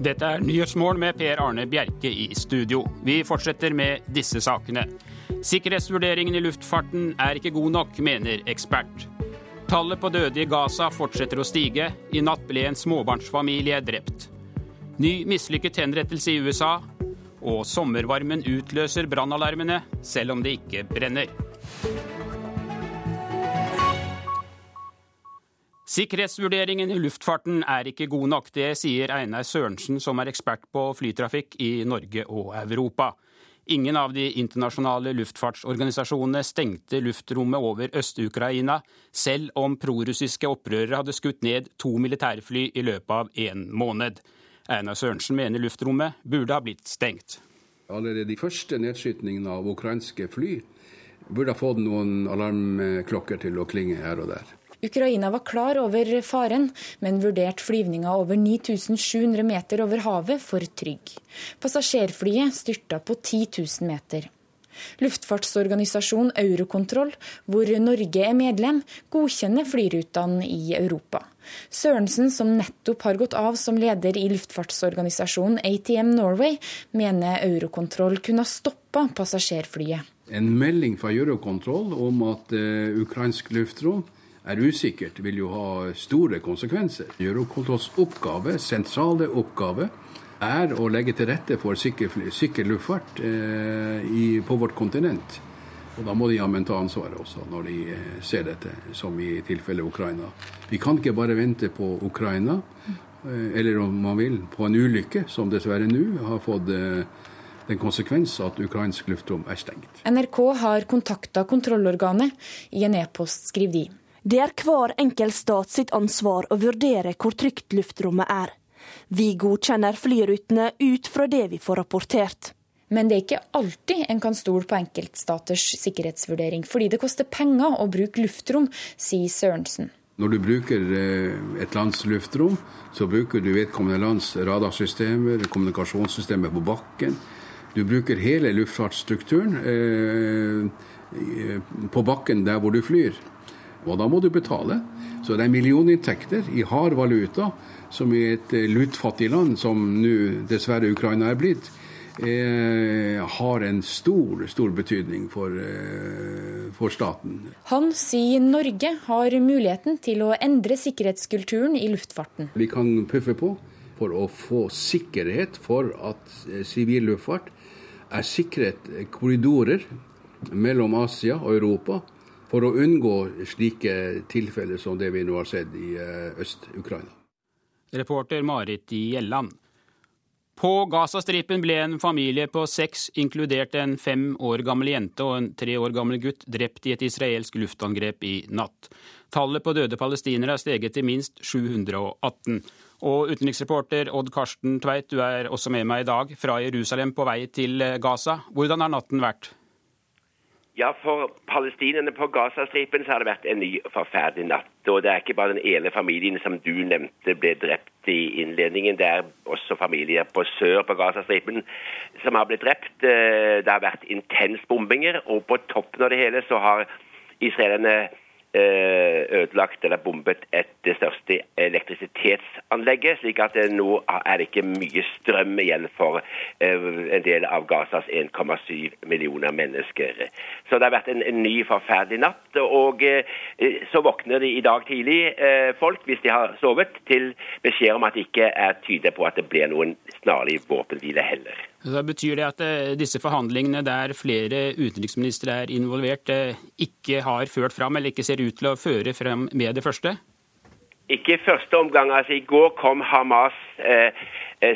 Dette er Nyhetsmorgen med Per Arne Bjerke i studio. Vi fortsetter med disse sakene. Sikkerhetsvurderingen i luftfarten er ikke god nok, mener ekspert. Tallet på døde i Gaza fortsetter å stige. I natt ble en småbarnsfamilie drept. Ny mislykket henrettelse i USA. Og sommervarmen utløser brannalarmene, selv om det ikke brenner. Sikkerhetsvurderingen i luftfarten er ikke god nok. Det sier Einar Sørensen, som er ekspert på flytrafikk i Norge og Europa. Ingen av de internasjonale luftfartsorganisasjonene stengte luftrommet over Øst-Ukraina, selv om prorussiske opprørere hadde skutt ned to militærfly i løpet av én måned. Einar Sørensen mener luftrommet burde ha blitt stengt. Allerede de første nedskytningene av ukrainske fly burde ha fått noen alarmklokker til å klinge her og der. Ukraina var klar over faren, men vurderte flyvninga over 9700 meter over havet for trygg. Passasjerflyet styrta på 10 000 meter. Luftfartsorganisasjonen Eurocontrol, hvor Norge er medlem, godkjenner flyrutene i Europa. Sørensen, som nettopp har gått av som leder i luftfartsorganisasjonen ATM Norway, mener Eurocontrol kunne ha stoppa passasjerflyet. En melding fra Eurocontrol om at uh, ukrainsk luftrom er usikkert, vil jo ha store konsekvenser. Eurocontrols oppgave, sentrale oppgave, er å legge til rette for sikker, luftfart eh, i, på vårt kontinent. Og Da må de jammen ta ansvaret også, når de eh, ser dette, som i tilfellet Ukraina. Vi kan ikke bare vente på Ukraina, eh, eller om man vil, på en ulykke, som dessverre nå har fått eh, den konsekvens at ukrainsk luftrom er stengt. NRK har kontakta kontrollorganet. I en e-post skriver de. Det er hver enkelt stat sitt ansvar å vurdere hvor trygt luftrommet er. Vi godkjenner flyrutene ut fra det vi får rapportert. Men det er ikke alltid en kan stole på enkeltstaters sikkerhetsvurdering, fordi det koster penger å bruke luftrom, sier Sørensen. Når du bruker eh, et lands luftrom, så bruker du vedkommende lands radarsystemer, kommunikasjonssystemer på bakken. Du bruker hele luftfartsstrukturen eh, på bakken der hvor du flyr. Og da må du betale. Så det er millioninntekter i hard valuta, som i et eh, lutfattig land, som nå dessverre Ukraina er blitt, eh, har en stor, stor betydning for, eh, for staten. Han sier Norge har muligheten til å endre sikkerhetskulturen i luftfarten. Vi kan puffe på for å få sikkerhet for at eh, sivil luftfart er sikret korridorer mellom Asia og Europa for å unngå slike tilfeller som det vi nå har sett i eh, Øst-Ukraina. Reporter Marit Gjelland. På Gazastripen ble en familie på seks, inkludert en fem år gammel jente og en tre år gammel gutt, drept i et israelsk luftangrep i natt. Tallet på døde palestinere er steget til minst 718. Og utenriksreporter Odd Karsten Tveit, du er også med meg i dag fra Jerusalem på vei til Gaza. Hvordan har natten vært? Ja, For palestinerne på Gazastripen så har det vært en ny forferdelig natt. Og det er ikke bare den ene familien som du nevnte ble drept i innledningen. Det er også familier på sør på Gazastripen som har blitt drept. Det har vært intensbombinger, og på toppen av det hele så har israelerne ødelagt eller bombet et, det største elektrisitetsanlegget. slik at nå er det ikke mye strøm igjen for en del av Gazas 1,7 millioner mennesker. Så det har vært en, en, ny forferdelig natt. Og så våkner de i dag tidlig, folk, hvis de har sovet, til beskjed om at det ikke er tydelig på at det blir noen snarlig våpenhvile heller. Så betyr det at disse forhandlingene der flere utenriksministre er involvert, ikke har ført fram, eller ikke ser ut til å føre frem med det første? Ikke i første omgang. altså I går kom Hamas eh,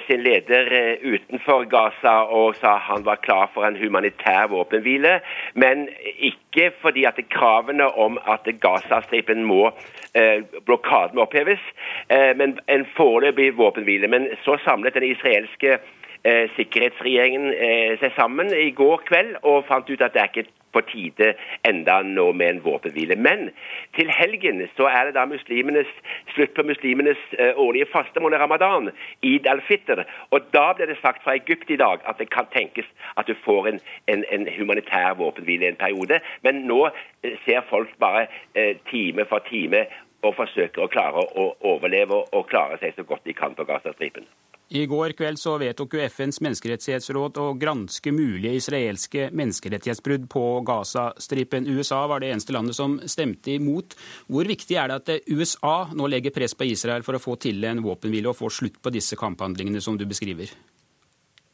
sin leder eh, utenfor Gaza og sa han var klar for en humanitær våpenhvile. Men ikke fordi at kravene om at Gazastripen må eh, blokaden må oppheves, eh, men en foreløpig våpenhvile. Men så samlet den israelske eh, sikkerhetsregjeringen eh, seg sammen i går kveld og fant ut at det er ikke på tide enda nå med en våpenhvile. Men til helgen så er det da muslimenes, slutt på muslimenes eh, årlige fastemåned ramadan, id al-Fitr. Og da ble det sagt fra Egypt i dag at det kan tenkes at du får en, en, en humanitær våpenhvile en periode. Men nå eh, ser folk bare eh, time for time og forsøker å klare å overleve og klare seg så godt de kan på Gazastripen. I går kveld så vedtok jo FNs menneskerettighetsråd å granske mulige israelske menneskerettighetsbrudd på Gazastripen. USA var det eneste landet som stemte imot. Hvor viktig er det at USA nå legger press på Israel for å få til en våpenhvile og få slutt på disse kamphandlingene som du beskriver?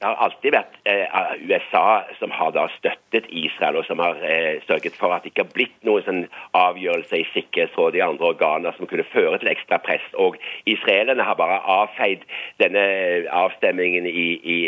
Det har alltid vært eh, USA som har da støttet Israel, og som har eh, sørget for at det ikke har blitt noen sånn avgjørelse i Sikkerhetsrådet i andre organer som kunne føre til ekstra press. Og israelerne har bare avfeid denne avstemmingen i, i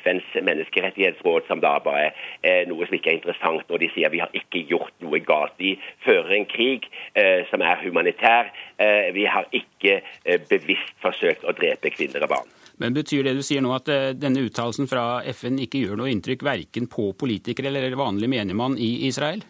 FNs menneskerettighetsråd som da bare er noe som ikke er interessant. Og de sier vi har ikke gjort noe galt. De fører en krig eh, som er humanitær. Eh, vi har ikke eh, bevisst forsøkt å drepe kvinner og barn. Men Betyr det du sier nå at eh, denne uttalelsen fra FN ikke gjør noe inntrykk verken på politikere eller vanlig menigmann i Israel?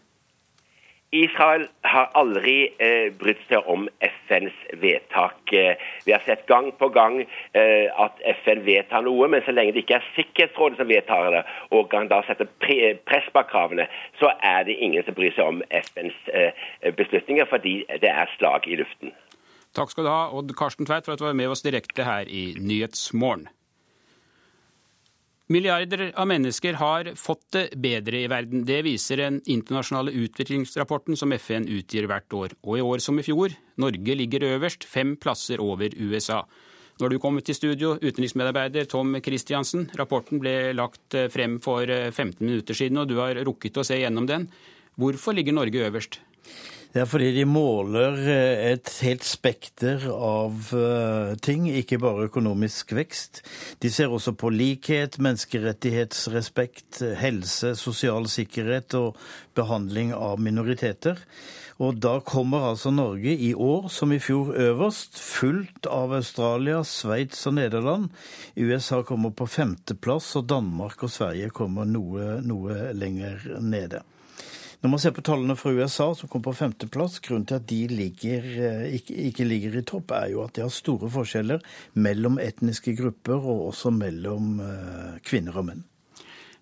Israel har aldri eh, brydd seg om FNs vedtak. Eh, vi har sett gang på gang eh, at FN vedtar noe, men så lenge det ikke er Sikkerhetsrådet som vedtar det, og kan da sette pre press bak kravene, så er det ingen som bryr seg om FNs eh, beslutninger, fordi det er slag i luften. Takk skal du ha, Odd Karsten Tveit, for at du var med oss direkte her i Nyhetsmorgen. Milliarder av mennesker har fått det bedre i verden. Det viser den internasjonale utviklingsrapporten som FN utgir hvert år. Og i år som i fjor, Norge ligger øverst, fem plasser over USA. Nå har du kommet til studio, utenriksmedarbeider Tom Christiansen. Rapporten ble lagt frem for 15 minutter siden, og du har rukket å se gjennom den. Hvorfor ligger Norge øverst? Det er fordi de måler eh, et helt spekter av eh, ting, ikke bare økonomisk vekst. De ser også på likhet, menneskerettighetsrespekt, helse, sosial sikkerhet og behandling av minoriteter. Og da kommer altså Norge i år som i fjor øverst, fulgt av Australia, Sveits og Nederland. USA kommer på femteplass, og Danmark og Sverige kommer noe, noe lenger nede. Når man ser på tallene fra USA, som kom på femteplass, grunnen til at de ligger, eh, ikke, ikke, ligger i topp, er jo at de har store forskjeller mellom etniske grupper og også mellom eh, kvinner og menn.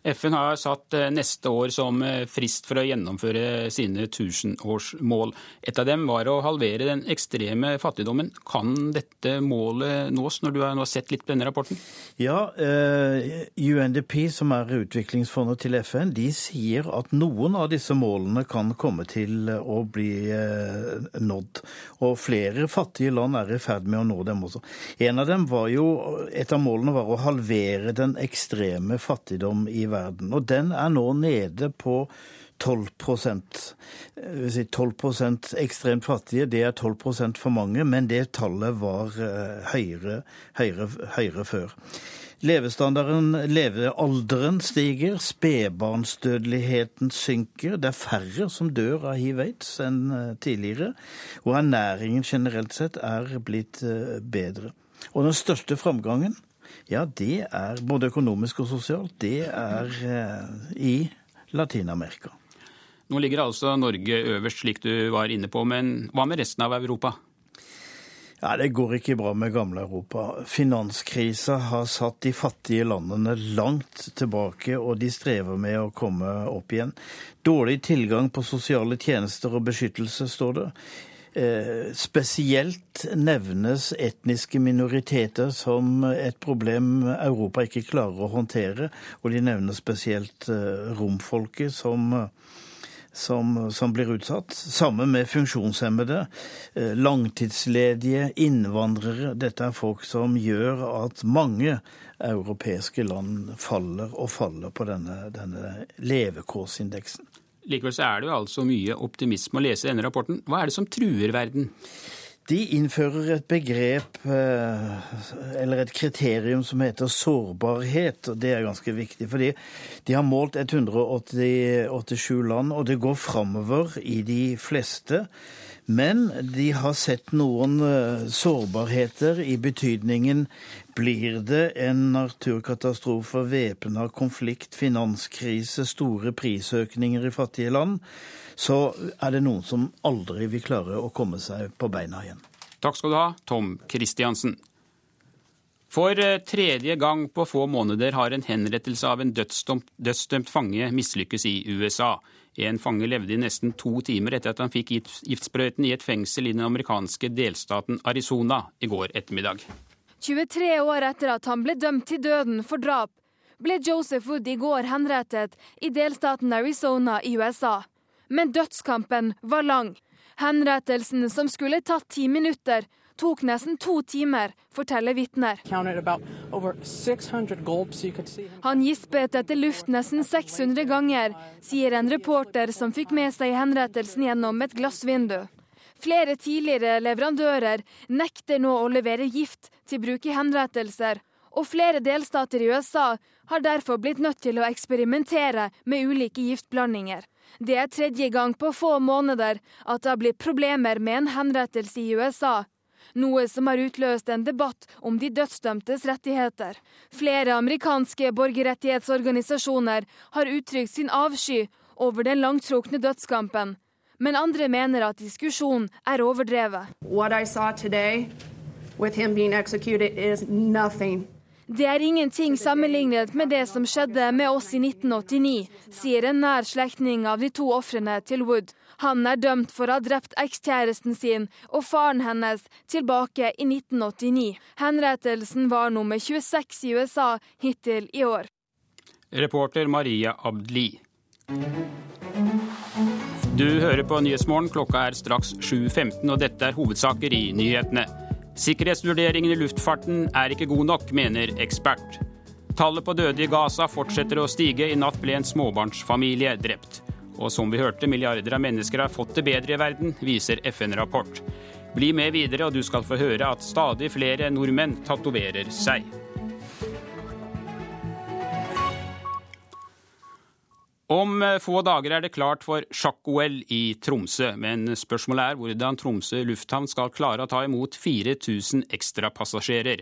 FN har satt eh, neste år som eh, frist for å gjennomføre sine tusenårsmål. Et av dem var å halvere den ekstreme fattigdommen. Kan dette målet nås, når du har sett litt på denne rapporten? Ja, uh, UNDP, som er utviklingsfondet til FN, de sier at noen av disse målene kan komme til å bli nådd. Og flere fattige land er i ferd med å nå dem også. En av dem var jo, Et av målene var å halvere den ekstreme fattigdom i verden verden. Og den er nå nede på 12% si 12% ekstremt fattige, det er 12% for mange, men det tallet var eh, høyere, høyere, høyere før. Levestandarden, levealderen stiger, spedbarnsdødeligheten synker. Det er færre som dør av hiv-aids enn eh, tidligere. Og ernæringen generelt sett er blitt eh, bedre. Og den største framgangen ja, det er både økonomisk og sosialt. Det er eh, i Latin-Amerika. Nå ligger altså Norge øverst, slik du var inne på, men hva med resten av Europa? Ja, Det går ikke bra med gamle Europa. Finanskrisa har satt de fattige landene langt tilbake, og de strever med å komme opp igjen. Dårlig tilgang på sosiale tjenester og beskyttelse, står det. Eh, spesielt nevnes etniske minoriteter som et problem Europa ikke klarer å håndtere. Og de nevner spesielt eh, romfolket som, som, som blir utsatt. Sammen med funksjonshemmede, eh, langtidsledige, innvandrere. Dette er folk som gjør at mange europeiske land faller og faller på denne, denne levekårsindeksen. Likevel så er det jo altså mye optimisme å lese i denne rapporten. Hva er det som truer verden? De innfører et begrep, eh, eller et kriterium, som heter sårbarhet. og Det er ganske viktig. fordi de har målt 187 land, og det går framover i de fleste. Men de har sett noen eh, sårbarheter i betydningen blir det en naturkatastrofe, væpna konflikt, finanskrise, store prisøkninger i fattige land, så er det noen som aldri vil klare å komme seg på beina igjen. Takk skal du ha, Tom Christiansen. For eh, tredje gang på få måneder har en henrettelse av en dødsdømt, dødsdømt fange mislykkes i USA. En fange levde i nesten to timer etter at han fikk giftsprøyten i et fengsel i den amerikanske delstaten Arizona i går ettermiddag. 23 år etter at han ble dømt til døden for drap, ble Joseph Wood i går henrettet i delstaten Arizona i USA. Men dødskampen var lang. Henrettelsen, som skulle tatt ti minutter, tok nesten to timer, forteller vitner. Han gispet etter luft nesten 600 ganger, sier en reporter som fikk med seg henrettelsen gjennom et glassvindu. Flere tidligere leverandører nekter nå å levere gift til bruk i henrettelser, og flere delstater i USA har derfor blitt nødt til å eksperimentere med ulike giftblandinger. Det er tredje gang på få måneder at det har blitt problemer med en henrettelse i USA, noe som har utløst en debatt om de dødsdømtes rettigheter. Flere amerikanske borgerrettighetsorganisasjoner har uttrykt sin avsky over den langtrukne dødskampen, men andre mener at diskusjonen er overdrevet. Det er ingenting sammenlignet med det som skjedde med oss i 1989, sier en nær slektning av de to ofrene til Wood. Han er dømt for å ha drept ekskjæresten sin og faren hennes tilbake i 1989. Henrettelsen var nummer 26 i USA hittil i år. Reporter Maria Abdli. Du hører på Nyhetsmorgen. Klokka er straks 7.15, og dette er hovedsaker i nyhetene. Sikkerhetsvurderingen i luftfarten er ikke god nok, mener ekspert. Tallet på døde i Gaza fortsetter å stige. I natt ble en småbarnsfamilie drept. Og som vi hørte, milliarder av mennesker har fått det bedre i verden, viser FN-rapport. Bli med videre, og du skal få høre at stadig flere nordmenn tatoverer seg. Om få dager er det klart for sjakk-OL i Tromsø, men spørsmålet er hvordan Tromsø lufthavn skal klare å ta imot 4000 ekstrapassasjerer.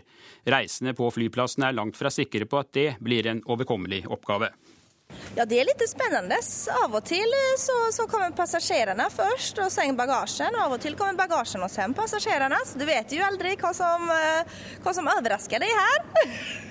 Reisende på flyplassen er langt fra sikre på at det blir en overkommelig oppgave. Ja, det er litt spennende. Av og til eh, så, så kommer passasjerene først, og sen bagasjen. Av og til kommer bagasjen og sen passasjerene. Så du vet jo aldri hva som, eh, hva som overrasker deg her.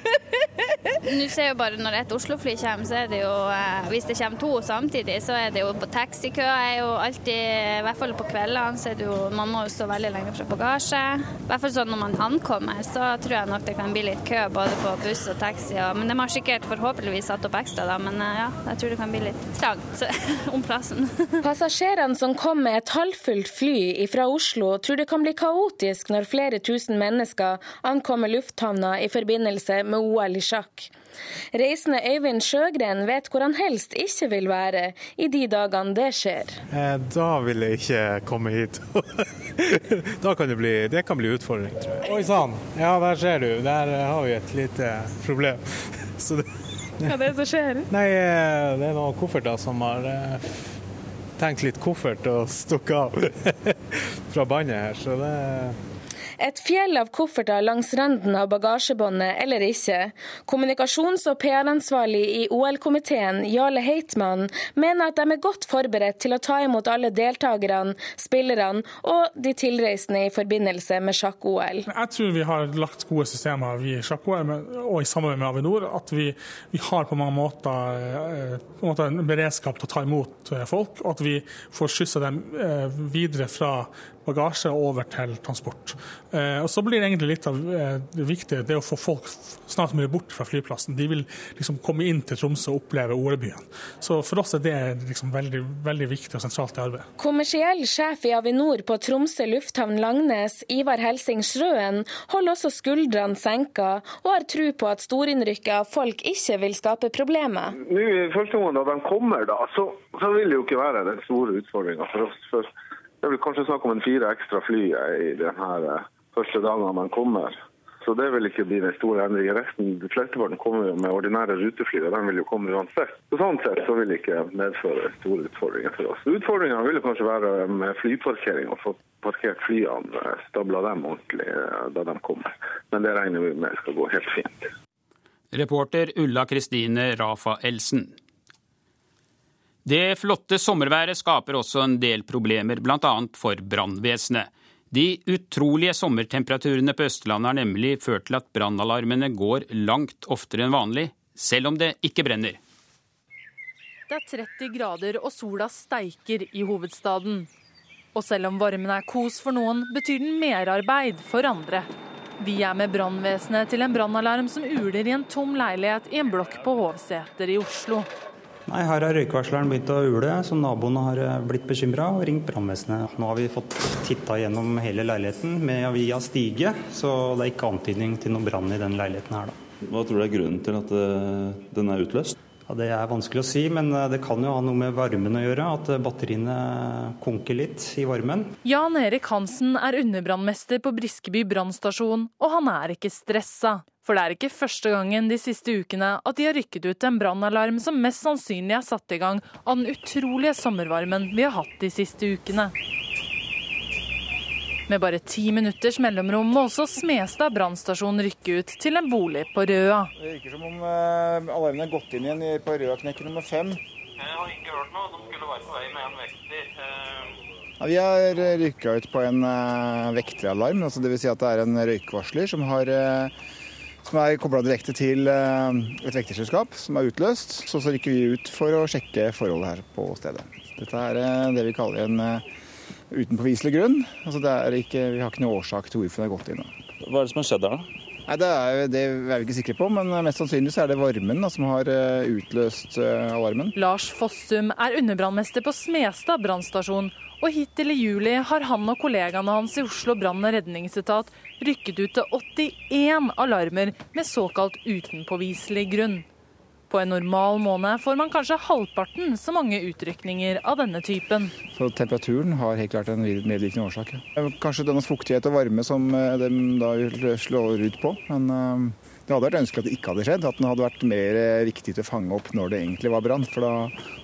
Nå ser jo bare Når et Oslo-fly kommer, så er det jo eh, Hvis det kommer to samtidig, så er det jo på taxikø er jo alltid I hvert fall på kveldene så er det jo Man må jo stå veldig lenge fra bagasje. I hvert fall sånn når man ankommer, så tror jeg nok det kan bli litt kø både på buss og taxi. Og, men de har sikkert forhåpentligvis satt opp ekstra, da. Men ja, jeg tror det kan bli litt trangt om plassen. Passasjerene som kom med et halvfullt fly fra Oslo, tror det kan bli kaotisk når flere tusen mennesker ankommer lufthavna i forbindelse med OL i sjakk. Reisende Øyvind Sjøgren vet hvor han helst ikke vil være i de dagene det skjer. Eh, da vil jeg ikke komme hit. da kan det bli, det kan bli utfordring, tror jeg. Oi sann, ja der ser du. Der har vi et lite problem. Så det hva er det som skjer? Nei, eh, Det er noen kofferter som har eh, tenkt litt koffert og stukket av fra bandet her. Så det et fjell av kofferter langs randen av bagasjebåndet eller ikke. Kommunikasjons- og PR-ansvarlig i OL-komiteen, Jarle Heitmann, mener at de er godt forberedt til å ta imot alle deltakerne, spillerne og de tilreisende i forbindelse med sjakk-OL. Jeg tror vi har lagt gode systemer i sjakk-OL og i samarbeid med Avinor. At vi, vi har på mange måter, eh, på en måte en beredskap til å ta imot eh, folk, og at vi får skyssa dem eh, videre fra bagasje over til transport. Eh, og Så blir det egentlig litt av eh, det viktige det å få folk snart mulig bort fra flyplassen. De vil liksom komme inn til Tromsø og oppleve OL-byen. Så for oss er det liksom veldig, veldig viktig og sentralt i arbeidet. Kommersiell sjef i Avinor på Tromsø lufthavn Langnes, Ivar Helsing Sjøen, holder også skuldrene senka og har tro på at storinnrykket av folk ikke vil skape problemer. Nå i første gang de kommer, da, så, så vil det jo ikke være den store utfordringa for oss. for det er vel kanskje snakk om en fire ekstra fly i denne eh, første dagen man kommer. Så det vil ikke bli den store endringen. Resten, de Flesteparten kommer jo med ordinære rutefly, og de vil jo komme uansett. Så sånn sett så vil det ikke medføre store utfordringer for oss. Utfordringene vil kanskje være med flyparkering, og få parkert flyene, eh, stabla dem ordentlig eh, da de kommer. Men det regner vi med skal gå helt fint. Reporter Ulla Kristine Rafa Elsen. Det flotte sommerværet skaper også en del problemer, bl.a. for brannvesenet. De utrolige sommertemperaturene på Østlandet har nemlig ført til at brannalarmene går langt oftere enn vanlig, selv om det ikke brenner. Det er 30 grader og sola steiker i hovedstaden. Og selv om varmen er kos for noen, betyr den merarbeid for andre. Vi er med brannvesenet til en brannalarm som uler i en tom leilighet i en blokk på Hovseter i Oslo. Nei, Her har røykvarsleren begynt å ule, så naboene har eh, blitt bekymra og ringt brannvesenet. Nå har vi fått titta gjennom hele leiligheten med via stige, så det er ikke antydning til noe brann i den leiligheten her. da. Hva tror du er grunnen til at eh, den er utløst? Ja, Det er vanskelig å si, men eh, det kan jo ha noe med varmen å gjøre. At batteriene konker litt i varmen. Jan Erik Hansen er underbrannmester på Briskeby brannstasjon, og han er ikke stressa. For det er ikke første gangen de siste ukene at de har rykket ut en brannalarm som mest sannsynlig er satt i gang av den utrolige sommervarmen vi har hatt de siste ukene. Med bare ti minutters mellomrom må også Smestad brannstasjon rykke ut til en bolig på Røa. Det virker som om uh, alarmen er gått inn igjen på Røa-knekk nummer fem. Jeg har ikke hørt noe. De skulle være på vei med en vekter. Uh... Ja, vi har rykka ut på en vekteralarm. Altså Dvs. Si at det er en røykvarsler som har som er kobla direkte til eh, et vekterselskap som er utløst. Så, så rykker vi ut for å sjekke forholdet her på stedet. Dette er eh, det vi kaller en utenpåviselig uten påviselig grunn. Altså ikke, vi har ikke noe årsak til hvorfor det har gått inn. Hva er det som har skjedd der, da? Nei, det er, det er vi ikke sikre på, men mest sannsynlig så er det varmen da, som har utløst alarmen. Lars Fossum er underbrannmester på Smestad brannstasjon og hittil i juli har han og kollegaene hans i Oslo brann- og redningsetat rykket ut til 81 alarmer med såkalt utenpåviselig grunn. På en normal måned får man kanskje halvparten så mange utrykninger av denne typen. Så Temperaturen har helt klart en medvirkende årsak. Kanskje denne fuktighet og varme som eh, de da slår ut på. Men eh, det hadde vært ønskelig at det ikke hadde skjedd. At den hadde vært mer riktig til å fange opp når det egentlig var brann. For da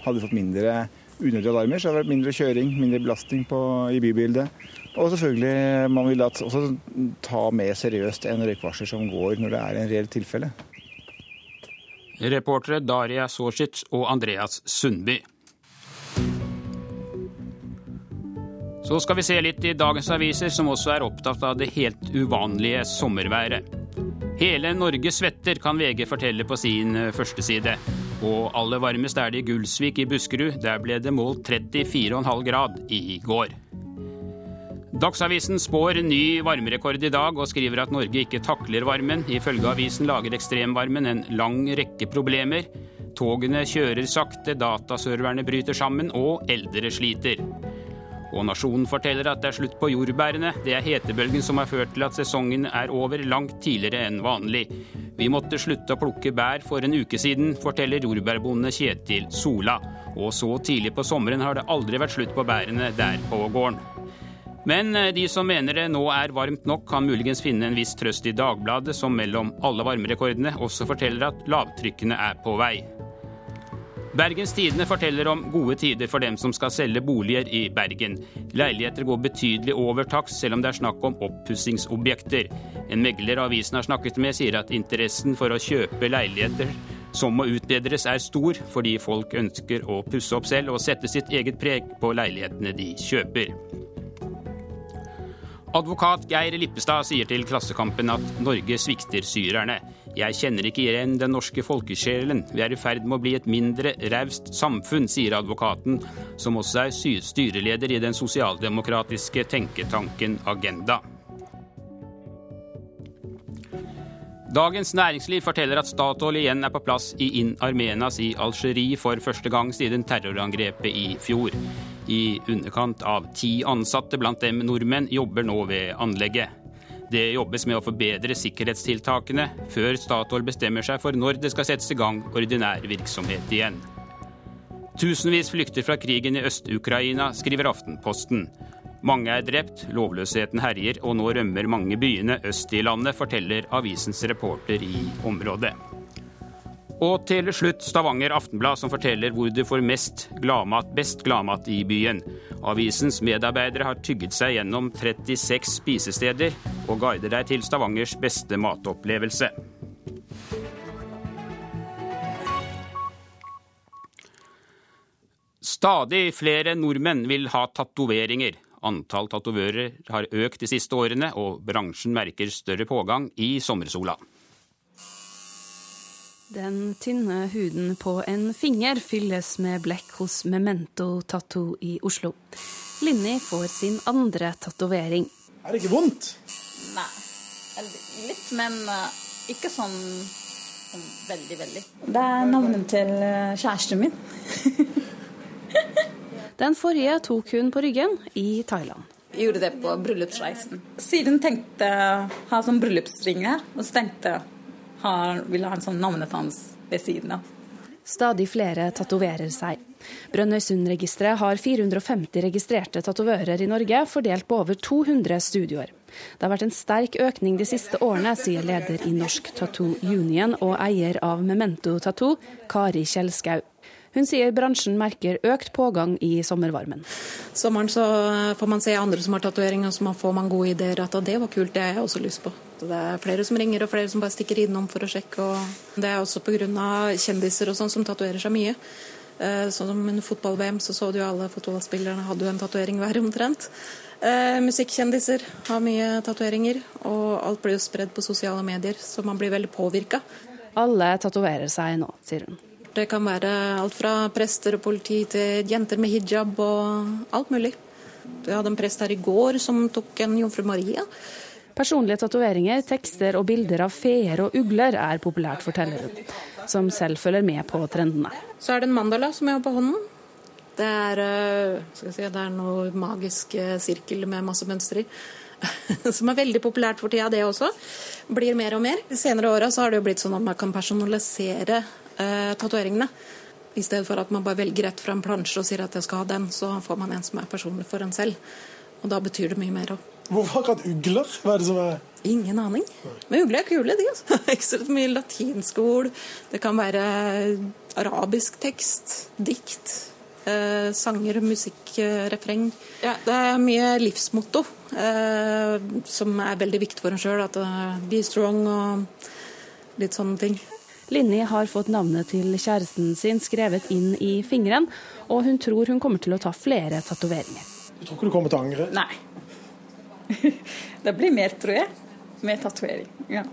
hadde vi fått mindre unødige alarmer, så hadde det vært mindre kjøring, mindre belastning på, i bybildet. Og selvfølgelig, man vil også ta mer seriøst en røykvarsler som går når det er en reell tilfelle. Reportere Daria Sorsic og Andreas Sundby. Så skal vi se litt i dagens aviser, som også er opptatt av det helt uvanlige sommerværet. Hele Norge svetter, kan VG fortelle på sin eh, førsteside. Og aller varmest er det i Gulsvik i Buskerud. Der ble det målt 34,5 grad i går. Dagsavisen spår ny varmerekord i dag, og skriver at Norge ikke takler varmen. Ifølge avisen lager ekstremvarmen en lang rekke problemer. Togene kjører sakte, dataserverne bryter sammen, og eldre sliter. Og Nasjonen forteller at det er slutt på jordbærene. Det er hetebølgen som har ført til at sesongen er over langt tidligere enn vanlig. Vi måtte slutte å plukke bær for en uke siden, forteller jordbærbonde Kjetil Sola. Og så tidlig på sommeren har det aldri vært slutt på bærene der på gården. Men eh, de som mener det nå er varmt nok, kan muligens finne en viss trøst i Dagbladet, som mellom alle varmerekordene også forteller at lavtrykkene er på vei. Bergens Tidende forteller om gode tider for dem som skal selge boliger i Bergen. Leiligheter går betydelig over takst, selv om det er snakk om oppussingsobjekter. En megler avisen har snakket med, sier at interessen for å kjøpe leiligheter som må utbedres er stor, fordi folk ønsker å pusse opp selv og sette sitt eget preg på leilighetene de kjøper. Advokat Geir Lippestad sier til Klassekampen at Norge svikter syrerne. Jeg kjenner ikke igjen den norske folkesjelen. Vi er i ferd med å bli et mindre raust samfunn, sier advokaten, som også er styreleder i den sosialdemokratiske tenketanken Agenda. Dagens Næringsliv forteller at Statoil igjen er på plass i In Armenas i Algerie for første gang siden terrorangrepet i fjor. I underkant av ti ansatte, blant dem nordmenn, jobber nå ved anlegget. Det jobbes med å forbedre sikkerhetstiltakene før Statoil bestemmer seg for når det skal settes i gang ordinær virksomhet igjen. Tusenvis flykter fra krigen i Øst-Ukraina, skriver Aftenposten. Mange er drept, lovløsheten herjer, og nå rømmer mange byene øst i landet, forteller avisens reporter i området. Og til slutt Stavanger Aftenblad, som forteller hvor du får mest gladmat, best gladmat i byen. Avisens medarbeidere har tygget seg gjennom 36 spisesteder og guider deg til Stavangers beste matopplevelse. Stadig flere nordmenn vil ha tatoveringer. Antall tatovører har økt de siste årene, og bransjen merker større pågang i sommersola. Den tynne huden på en finger fylles med blekk hos Memento Tattoo i Oslo. Linni får sin andre tatovering. Er det ikke vondt? Nei. Litt, men uh, ikke sånn, sånn, veldig, veldig. Det er navnet til uh, kjæresten min. Den forrige tok hun på ryggen i Thailand. Jeg gjorde det på bryllupsreisen. Siden tenkte jeg ha sånn bryllupsring her, og så tenkte jeg ville ha en sånn navnet hans ved siden av. Stadig flere tatoverer seg. Brønnøysundregisteret har 450 registrerte tatovører i Norge, fordelt på over 200 studioer. Det har vært en sterk økning de siste årene, sier leder i Norsk Tattoo Union og eier av Memento Tattoo, Kari Kjellskau. Hun sier bransjen merker økt pågang i sommervarmen. Sommeren så får man se andre som har tatoveringer, så man får man gode ideer. At det var kult, det har jeg også lyst på. Det er flere som ringer og flere som bare stikker innom for å sjekke. Og det er også pga. kjendiser og sånn som tatoverer seg mye. Eh, sånn som under fotball-VM så så du jo alle fotballspillerne hadde jo en tatovering hver omtrent. Eh, musikkkjendiser har mye tatoveringer, og alt blir jo spredd på sosiale medier, så man blir veldig påvirka. Alle tatoverer seg nå, sier hun. Det kan være alt fra prester og politi til jenter med hijab og alt mulig. Vi hadde en prest her i går som tok en jomfru Maria. Personlige tatoveringer, tekster og bilder av feer og ugler er populært, forteller hun, som selv følger med på trendene. Så er det en mandala som jeg har på hånden. Det er, eh, si, det er noe magisk eh, sirkel med masse mønstre som er veldig populært for tida, det også. Blir mer og mer. De senere åra har det jo blitt sånn at man kan personalisere eh, tatoveringene. I stedet for at man bare velger rett fra en plansje og sier at jeg skal ha den, så får man en som er personlig for en selv. Og da betyr det mye mer òg. Hvorfor akkurat ugler? Hva er det som er Ingen aning. Men ugler er kule, de. altså. Ekstra mye latinske ord. Det kan være arabisk tekst, dikt, eh, sanger, musikk, eh, refreng. Ja, det er mye livsmotto eh, som er veldig viktig for en sjøl. At uh, be strong og litt sånne ting. Linni har fått navnet til kjæresten sin skrevet inn i fingeren, og hun tror hun kommer til å ta flere tatoveringer. Du tror ikke du kommer til å angre? Nei. det blir mer, tror jeg, med tatovering. Ja.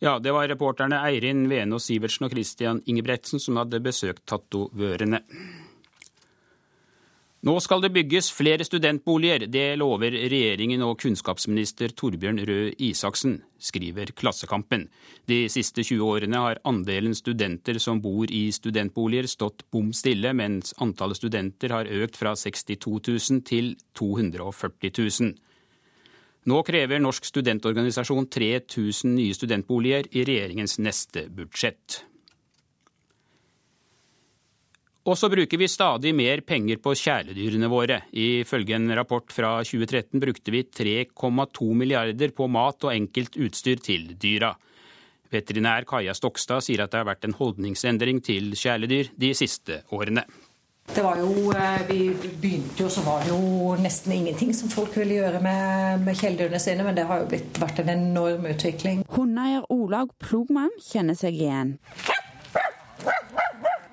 Ja, det var reporterne Eirin Venås Sivertsen og Christian Ingebretsen som hadde besøkt tatovørene. Nå skal det bygges flere studentboliger, det lover regjeringen og kunnskapsminister Torbjørn Røe Isaksen, skriver Klassekampen. De siste 20 årene har andelen studenter som bor i studentboliger stått bom stille, mens antallet studenter har økt fra 62 000 til 240 000. Nå krever Norsk studentorganisasjon 3000 nye studentboliger i regjeringens neste budsjett. Og så bruker vi stadig mer penger på kjæledyrene våre. Ifølge en rapport fra 2013 brukte vi 3,2 milliarder på mat og enkelt utstyr til dyra. Veterinær Kaja Stokstad sier at det har vært en holdningsendring til kjæledyr de siste årene. Det var jo, eh, Vi begynte jo, så var det jo nesten ingenting som folk ville gjøre med, med kjæledyrene sine, men det har jo blitt, vært en enorm utvikling. Hundeeier Olaug Plogmann kjenner seg igjen.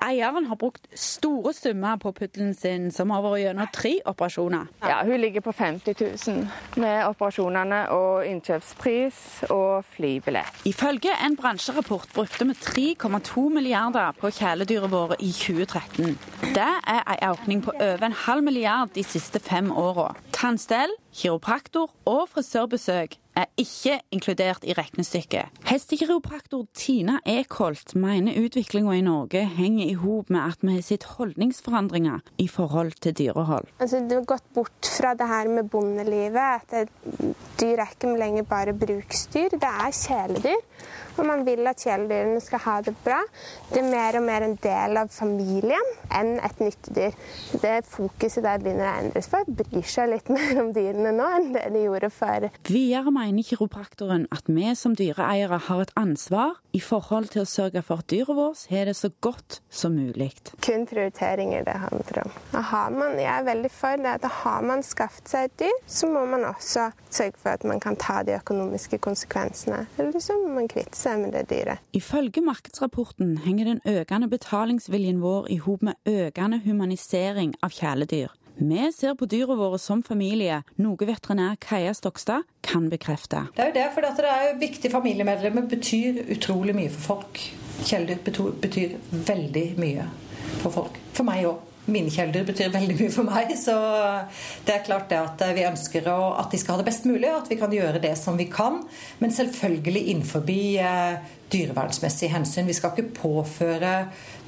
Eieren har brukt store summer på puddelen sin, som har vært gjennom tre operasjoner. Ja, Hun ligger på 50 000 med operasjonene og innkjøpspris og flybillett. Ifølge en bransjerapport brukte vi 3,2 milliarder på kjæledyret våre i 2013. Det er en økning på over en halv milliard de siste fem åra. Tannstell, kiropraktor og frisørbesøk er ikke inkludert i regnestykket. Hestekiropraktor Tina Ekholt mener utviklinga i Norge henger i hop med at vi har sett holdningsforandringer i forhold til dyrehold. Altså, det har gått bort fra det her med bondelivet, at dyr er ikke lenger bare bruksdyr, det er kjæledyr og man vil at kjæledyrene skal ha det bra. Det er mer og mer en del av familien enn et nyttedyr. Det Fokuset der begynner å endres. Folk bryr seg litt mer om dyrene nå enn det de gjorde før. Videre mener kiropraktoren at vi som dyreeiere har et ansvar i forhold til å sørge for at dyret vårt har det så godt som mulig. Kun prioriteringer det handler om. Har man, jeg er veldig for det at har man skaffet seg et dyr, så må man også sørge for at man kan ta de økonomiske konsekvensene. Eller så må man kvitte seg med det dyret. Ifølge markedsrapporten henger den økende betalingsviljen vår i hop med økende humanisering av kjæledyr. Vi ser på dyra våre som familie, noe veterinær Kaja Stokstad kan bekrefte. Det er jo det, for det er viktige familiemedlemmer betyr utrolig mye for folk. Kjæledyr betyr veldig mye for folk. For meg òg. mine kjæledyr betyr veldig mye for meg. Så det er klart det at vi ønsker at de skal ha det best mulig, at vi kan gjøre det som vi kan. Men selvfølgelig innenfor eh, dyrevernsmessige hensyn. Vi skal ikke påføre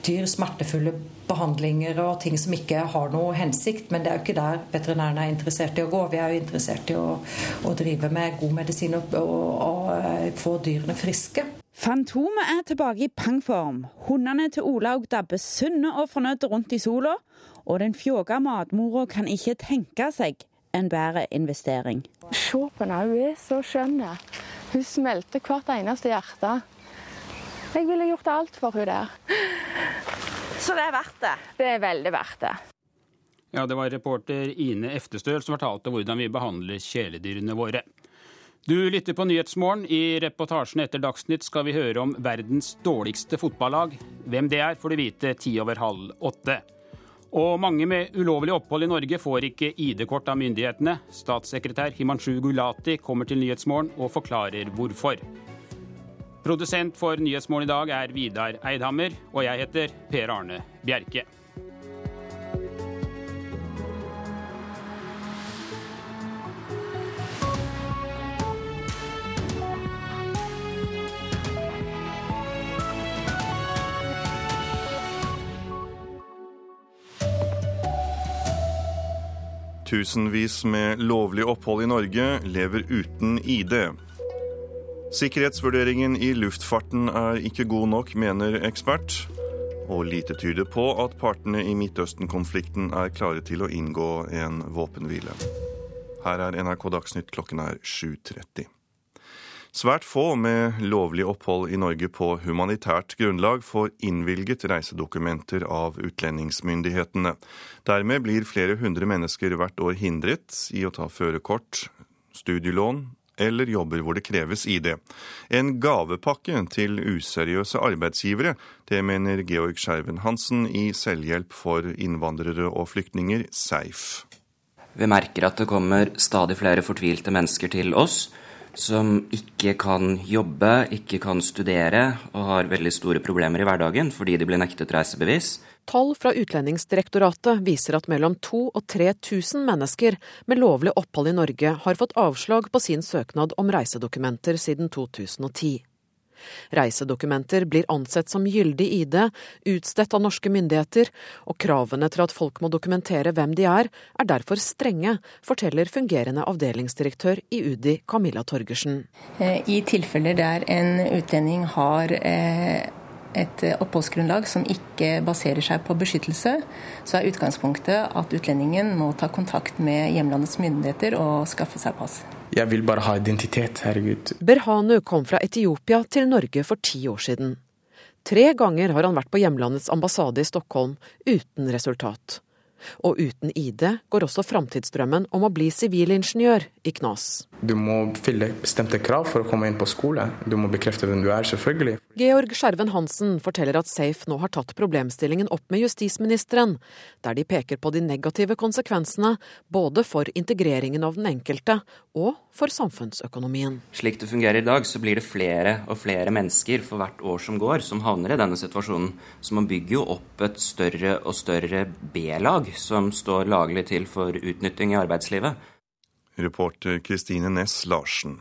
dyr smertefulle behandlinger og ting som ikke har noe hensikt. Men det er jo ikke der veterinærene er interessert i å gå. Vi er jo interessert i å, å drive med god medisin og, og, og få dyrene friske. Fantomet er tilbake i pangform. Hundene til Olaug dabber sunne og fornøyde rundt i sola. Og den fjåga matmora kan ikke tenke seg en bedre investering. Se på henne, hun er så skjønn. Hun smelter hvert eneste hjerte. Jeg ville gjort alt for hun der. Så det er verdt det? Det er veldig verdt det. Ja, Det var reporter Ine Eftestøl som fortalte hvordan vi behandler kjæledyrene våre. Du lytter på Nyhetsmorgen. I reportasjen etter Dagsnytt skal vi høre om verdens dårligste fotballag. Hvem det er, får du vite ti over halv åtte. Og mange med ulovlig opphold i Norge får ikke ID-kort av myndighetene. Statssekretær Himanshu Gulati kommer til Nyhetsmorgen og forklarer hvorfor. Produsent for Nyhetsmorgen i dag er Vidar Eidhammer, og jeg heter Per Arne Bjerke. Tusenvis med lovlig opphold i Norge lever uten ID. Sikkerhetsvurderingen i luftfarten er ikke god nok, mener ekspert. Og lite tyder på at partene i Midtøsten-konflikten er klare til å inngå en våpenhvile. Her er NRK Dagsnytt, klokken er 7.30. Svært få med lovlig opphold i Norge på humanitært grunnlag får innvilget reisedokumenter av utlendingsmyndighetene. Dermed blir flere hundre mennesker hvert år hindret i å ta førerkort, studielån eller jobber hvor det kreves ID. En gavepakke til useriøse arbeidsgivere, det mener Georg Skjerven Hansen i Selvhjelp for innvandrere og flyktninger, SEIF. Vi merker at det kommer stadig flere fortvilte mennesker til oss som ikke kan jobbe, ikke kan studere og har veldig store problemer i hverdagen fordi de blir nektet reisebevis. Tall fra Utlendingsdirektoratet viser at mellom 2000 og 3000 mennesker med lovlig opphold i Norge har fått avslag på sin søknad om reisedokumenter siden 2010. Reisedokumenter blir ansett som gyldig ID, utstedt av norske myndigheter, og kravene til at folk må dokumentere hvem de er, er derfor strenge, forteller fungerende avdelingsdirektør i UDI Camilla Torgersen. Eh, I tilfeller der en utlending har eh, et oppholdsgrunnlag som ikke baserer seg på beskyttelse, så er utgangspunktet at utlendingen må ta kontakt med hjemlandets myndigheter og skaffe seg pass. Jeg vil bare ha identitet, herregud. Berhanu kom fra Etiopia til Norge for ti år siden. Tre ganger har han vært på hjemlandets ambassade i Stockholm, uten resultat. Og uten ID går også framtidsdrømmen om å bli sivilingeniør i knas. Du må fylle bestemte krav for å komme inn på skole. Du må bekrefte hvem du er, selvfølgelig. Georg Skjerven Hansen forteller at Safe nå har tatt problemstillingen opp med justisministeren, der de peker på de negative konsekvensene både for integreringen av den enkelte og for samfunnsøkonomien. Slik det fungerer i dag, så blir det flere og flere mennesker for hvert år som går, som havner i denne situasjonen. Så man bygger jo opp et større og større B-lag som står laglig til for utnytting i arbeidslivet. Reporter Kristine Næss Larsen.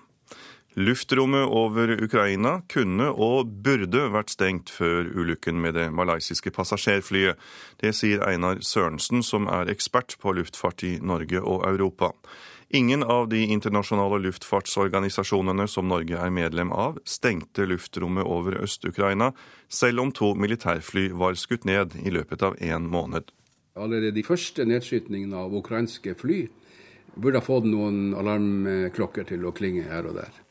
Luftrommet over Ukraina kunne og burde vært stengt før ulykken med det malaysiske passasjerflyet. Det sier Einar Sørensen, som er ekspert på luftfart i Norge og Europa. Ingen av de internasjonale luftfartsorganisasjonene som Norge er medlem av, stengte luftrommet over Øst-Ukraina, selv om to militærfly var skutt ned i løpet av én måned. Allerede de første nedskytningene av ukrainske fly burde ha fått noen alarmklokker til å klinge her og der.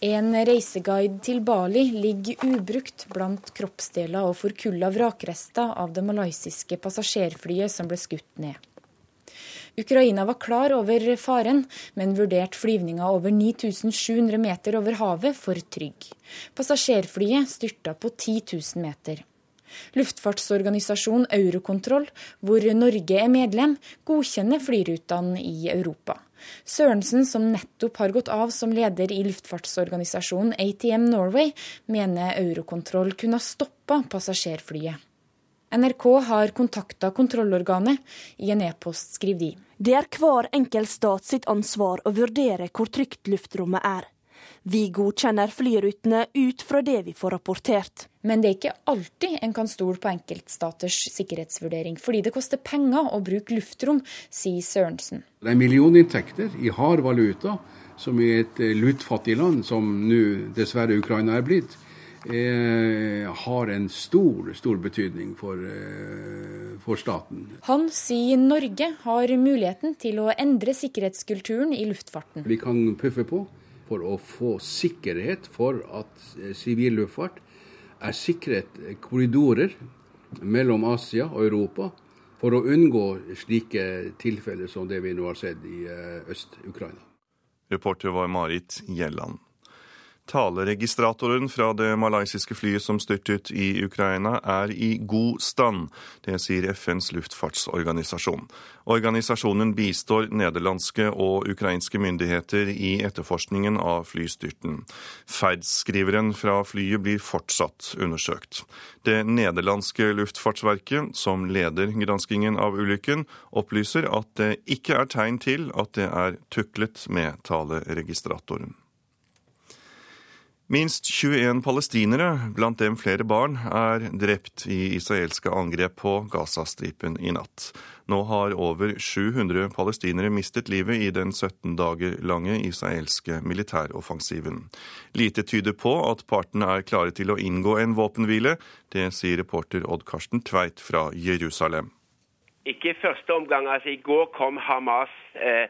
En reiseguide til Bali ligger ubrukt blant kroppsdeler og forkulla vrakrester av det malaysiske passasjerflyet som ble skutt ned. Ukraina var klar over faren, men vurderte flyvninga over 9700 meter over havet for trygg. Passasjerflyet styrta på 10 000 meter. Luftfartsorganisasjonen Eurokontroll, hvor Norge er medlem, godkjenner flyrutene i Europa. Sørensen, som nettopp har gått av som leder i luftfartsorganisasjonen ATM Norway, mener Eurokontroll kunne ha stoppa passasjerflyet. NRK har kontakta kontrollorganet. I en e-post skriver de. Det er hver enkelt stat sitt ansvar å vurdere hvor trygt luftrommet er. Vi godkjenner flyrutene ut fra det vi får rapportert. Men det er ikke alltid en kan stole på enkeltstaters sikkerhetsvurdering, fordi det koster penger å bruke luftrom, sier Sørensen. Det er millioninntekter i hard valuta, som i et luttfattig land, som nå dessverre Ukraina er blitt, eh, har en stor, stor betydning for, eh, for staten. Han sier Norge har muligheten til å endre sikkerhetskulturen i luftfarten. Vi kan puffe på for å få sikkerhet for at eh, sivil luftfart er sikret korridorer mellom Asia og Europa for å unngå slike tilfeller som det vi nå har sett i eh, Øst-Ukraina. Reporter var Marit Gjelland. Taleregistratoren fra det malaysiske flyet som styrtet i Ukraina, er i god stand. Det sier FNs luftfartsorganisasjon. Organisasjonen bistår nederlandske og ukrainske myndigheter i etterforskningen av flystyrten. Ferdsskriveren fra flyet blir fortsatt undersøkt. Det nederlandske luftfartsverket, som leder granskingen av ulykken, opplyser at det ikke er tegn til at det er tuklet med taleregistratoren. Minst 21 palestinere, blant dem flere barn, er drept i israelske angrep på Gazastripen i natt. Nå har over 700 palestinere mistet livet i den 17 dager lange israelske militæroffensiven. Lite tyder på at partene er klare til å inngå en våpenhvile. Det sier reporter Odd Karsten Tveit fra Jerusalem. Ikke i første omgang. altså I går kom Hamas eh,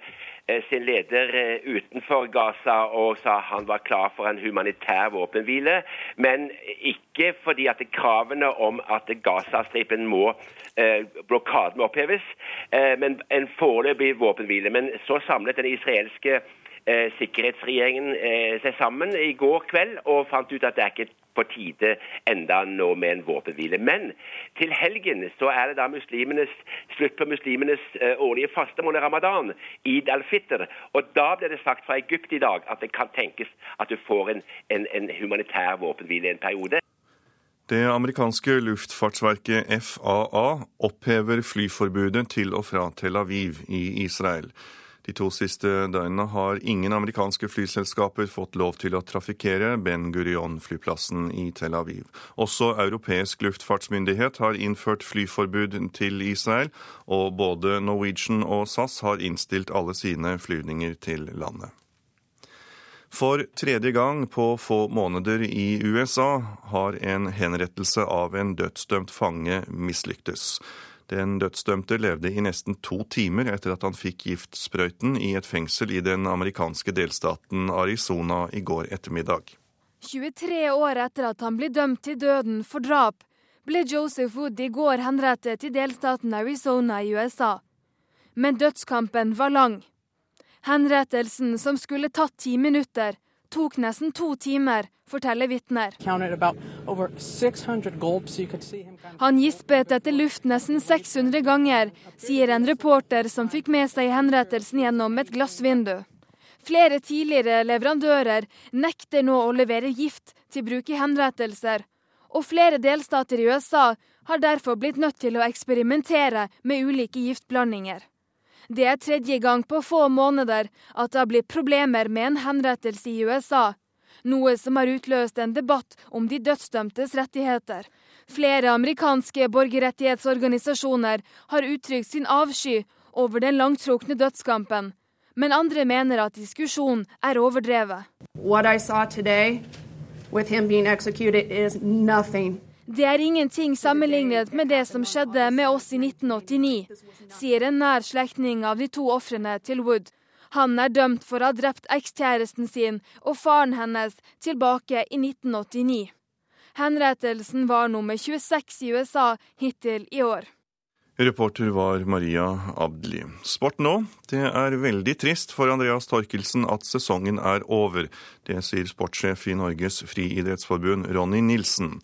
Eh, sin leder eh, utenfor Gaza og sa han var klar for en humanitær våpenhvile. Men ikke fordi at kravene om at Gazastripen må eh, blokaden oppheves, eh, men en foreløpig våpenhvile. Men så samlet den israelske eh, sikkerhetsregjeringen seg sammen i går kveld og fant ut at det er ikke på tide enda nå med en våpenhvile. Men til helgen så er det da muslimenes, slutt på muslimenes uh, årlige fastemåned ramadan, id al-Fitr. Og da ble det sagt fra Egypt i dag at det kan tenkes at du får en, en, en humanitær våpenhvile en periode. Det amerikanske luftfartsverket FAA opphever flyforbudet til og fra Tel Aviv i Israel. De to siste døgnene har ingen amerikanske flyselskaper fått lov til å trafikkere Ben Gurion-flyplassen i Tel Aviv. Også europeisk luftfartsmyndighet har innført flyforbud til Israel, og både Norwegian og SAS har innstilt alle sine flyvninger til landet. For tredje gang på få måneder i USA har en henrettelse av en dødsdømt fange mislyktes. Den dødsdømte levde i nesten to timer etter at han fikk giftsprøyten i et fengsel i den amerikanske delstaten Arizona i går ettermiddag. 23 år etter at han ble dømt til døden for drap, ble Joseph Wood i går henrettet til delstaten Arizona i USA. Men dødskampen var lang. Henrettelsen, som skulle tatt ti minutter, tok nesten to timer, forteller vitner. Han gispet etter luft nesten 600 ganger, sier en reporter som fikk med seg henrettelsen gjennom et glassvindu. Flere tidligere leverandører nekter nå å levere gift til bruk i henrettelser, og flere delstater i USA har derfor blitt nødt til å eksperimentere med ulike giftblandinger. Det er tredje gang på få måneder at det har blitt problemer med en henrettelse i USA, noe som har utløst en debatt om de dødsdømtes rettigheter. Flere amerikanske borgerrettighetsorganisasjoner har uttrykt sin avsky over den langtrukne dødskampen, men andre mener at diskusjonen er overdrevet. What I saw today with him being executed is det er ingenting sammenlignet med det som skjedde med oss i 1989, sier en nær slektning av de to ofrene til Wood. Han er dømt for å ha drept ekskjæresten sin og faren hennes tilbake i 1989. Henrettelsen var nummer 26 i USA hittil i år. Reporter var Maria Abdli. Sport nå. Det er veldig trist for Andreas Torkelsen at sesongen er over. Det sier sportssjef i Norges friidrettsforbund Ronny Nilsen.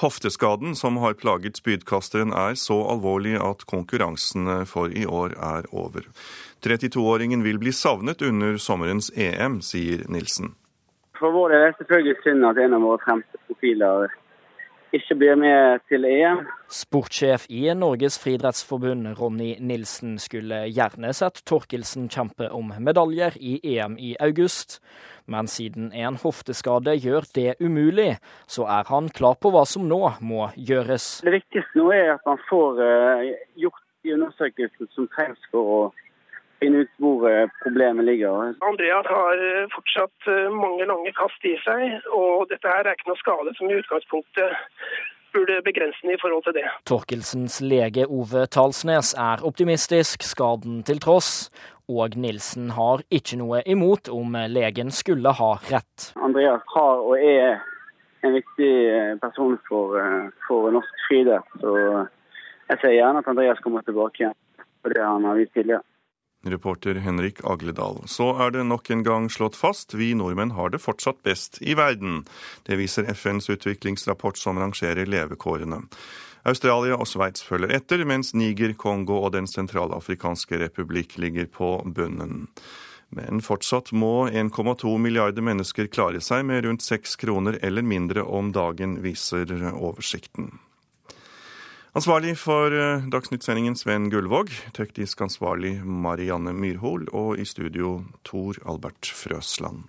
Hofteskaden som har plaget spydkasteren er så alvorlig at konkurransene for i år er over. 32-åringen vil bli savnet under sommerens EM, sier Nilsen. For vår del er det selvfølgelig synd at en av våre fremste profiler ikke blir med til EM. Sportssjef i Norges friidrettsforbund, Ronny Nilsen, skulle gjerne sett Torkelsen kjempe om medaljer i EM i august. Men siden en hofteskade gjør det umulig, så er han klar på hva som nå må gjøres. Det viktigste nå er at man får uh, gjort de undersøkelsene som trengs for å finne ut hvor eh, problemet ligger. Andreas har eh, fortsatt mange lange kast i seg, og dette her er ikke noe skade som i utgangspunktet burde begrense den i forhold til det. Torkelsens lege Ove Talsnes er optimistisk, skaden til tross. Og Nilsen har ikke noe imot om legen skulle ha rett. Andreas har og er en viktig person for, for norsk friidrett. Så jeg ser gjerne at Andreas kommer tilbake igjen på det han har vist tidligere. Reporter Henrik Agledal. Så er det nok en gang slått fast vi nordmenn har det fortsatt best i verden. Det viser FNs utviklingsrapport som rangerer levekårene. Australia og Sveits følger etter, mens Niger, Kongo og Den sentralafrikanske republikk ligger på bunnen. Men fortsatt må 1,2 milliarder mennesker klare seg med rundt seks kroner eller mindre om dagen, viser oversikten. Ansvarlig for eh, Dagsnytt-sendingen Sven Gullvåg, teknisk ansvarlig Marianne Myrhol og i studio Tor Albert Frøsland.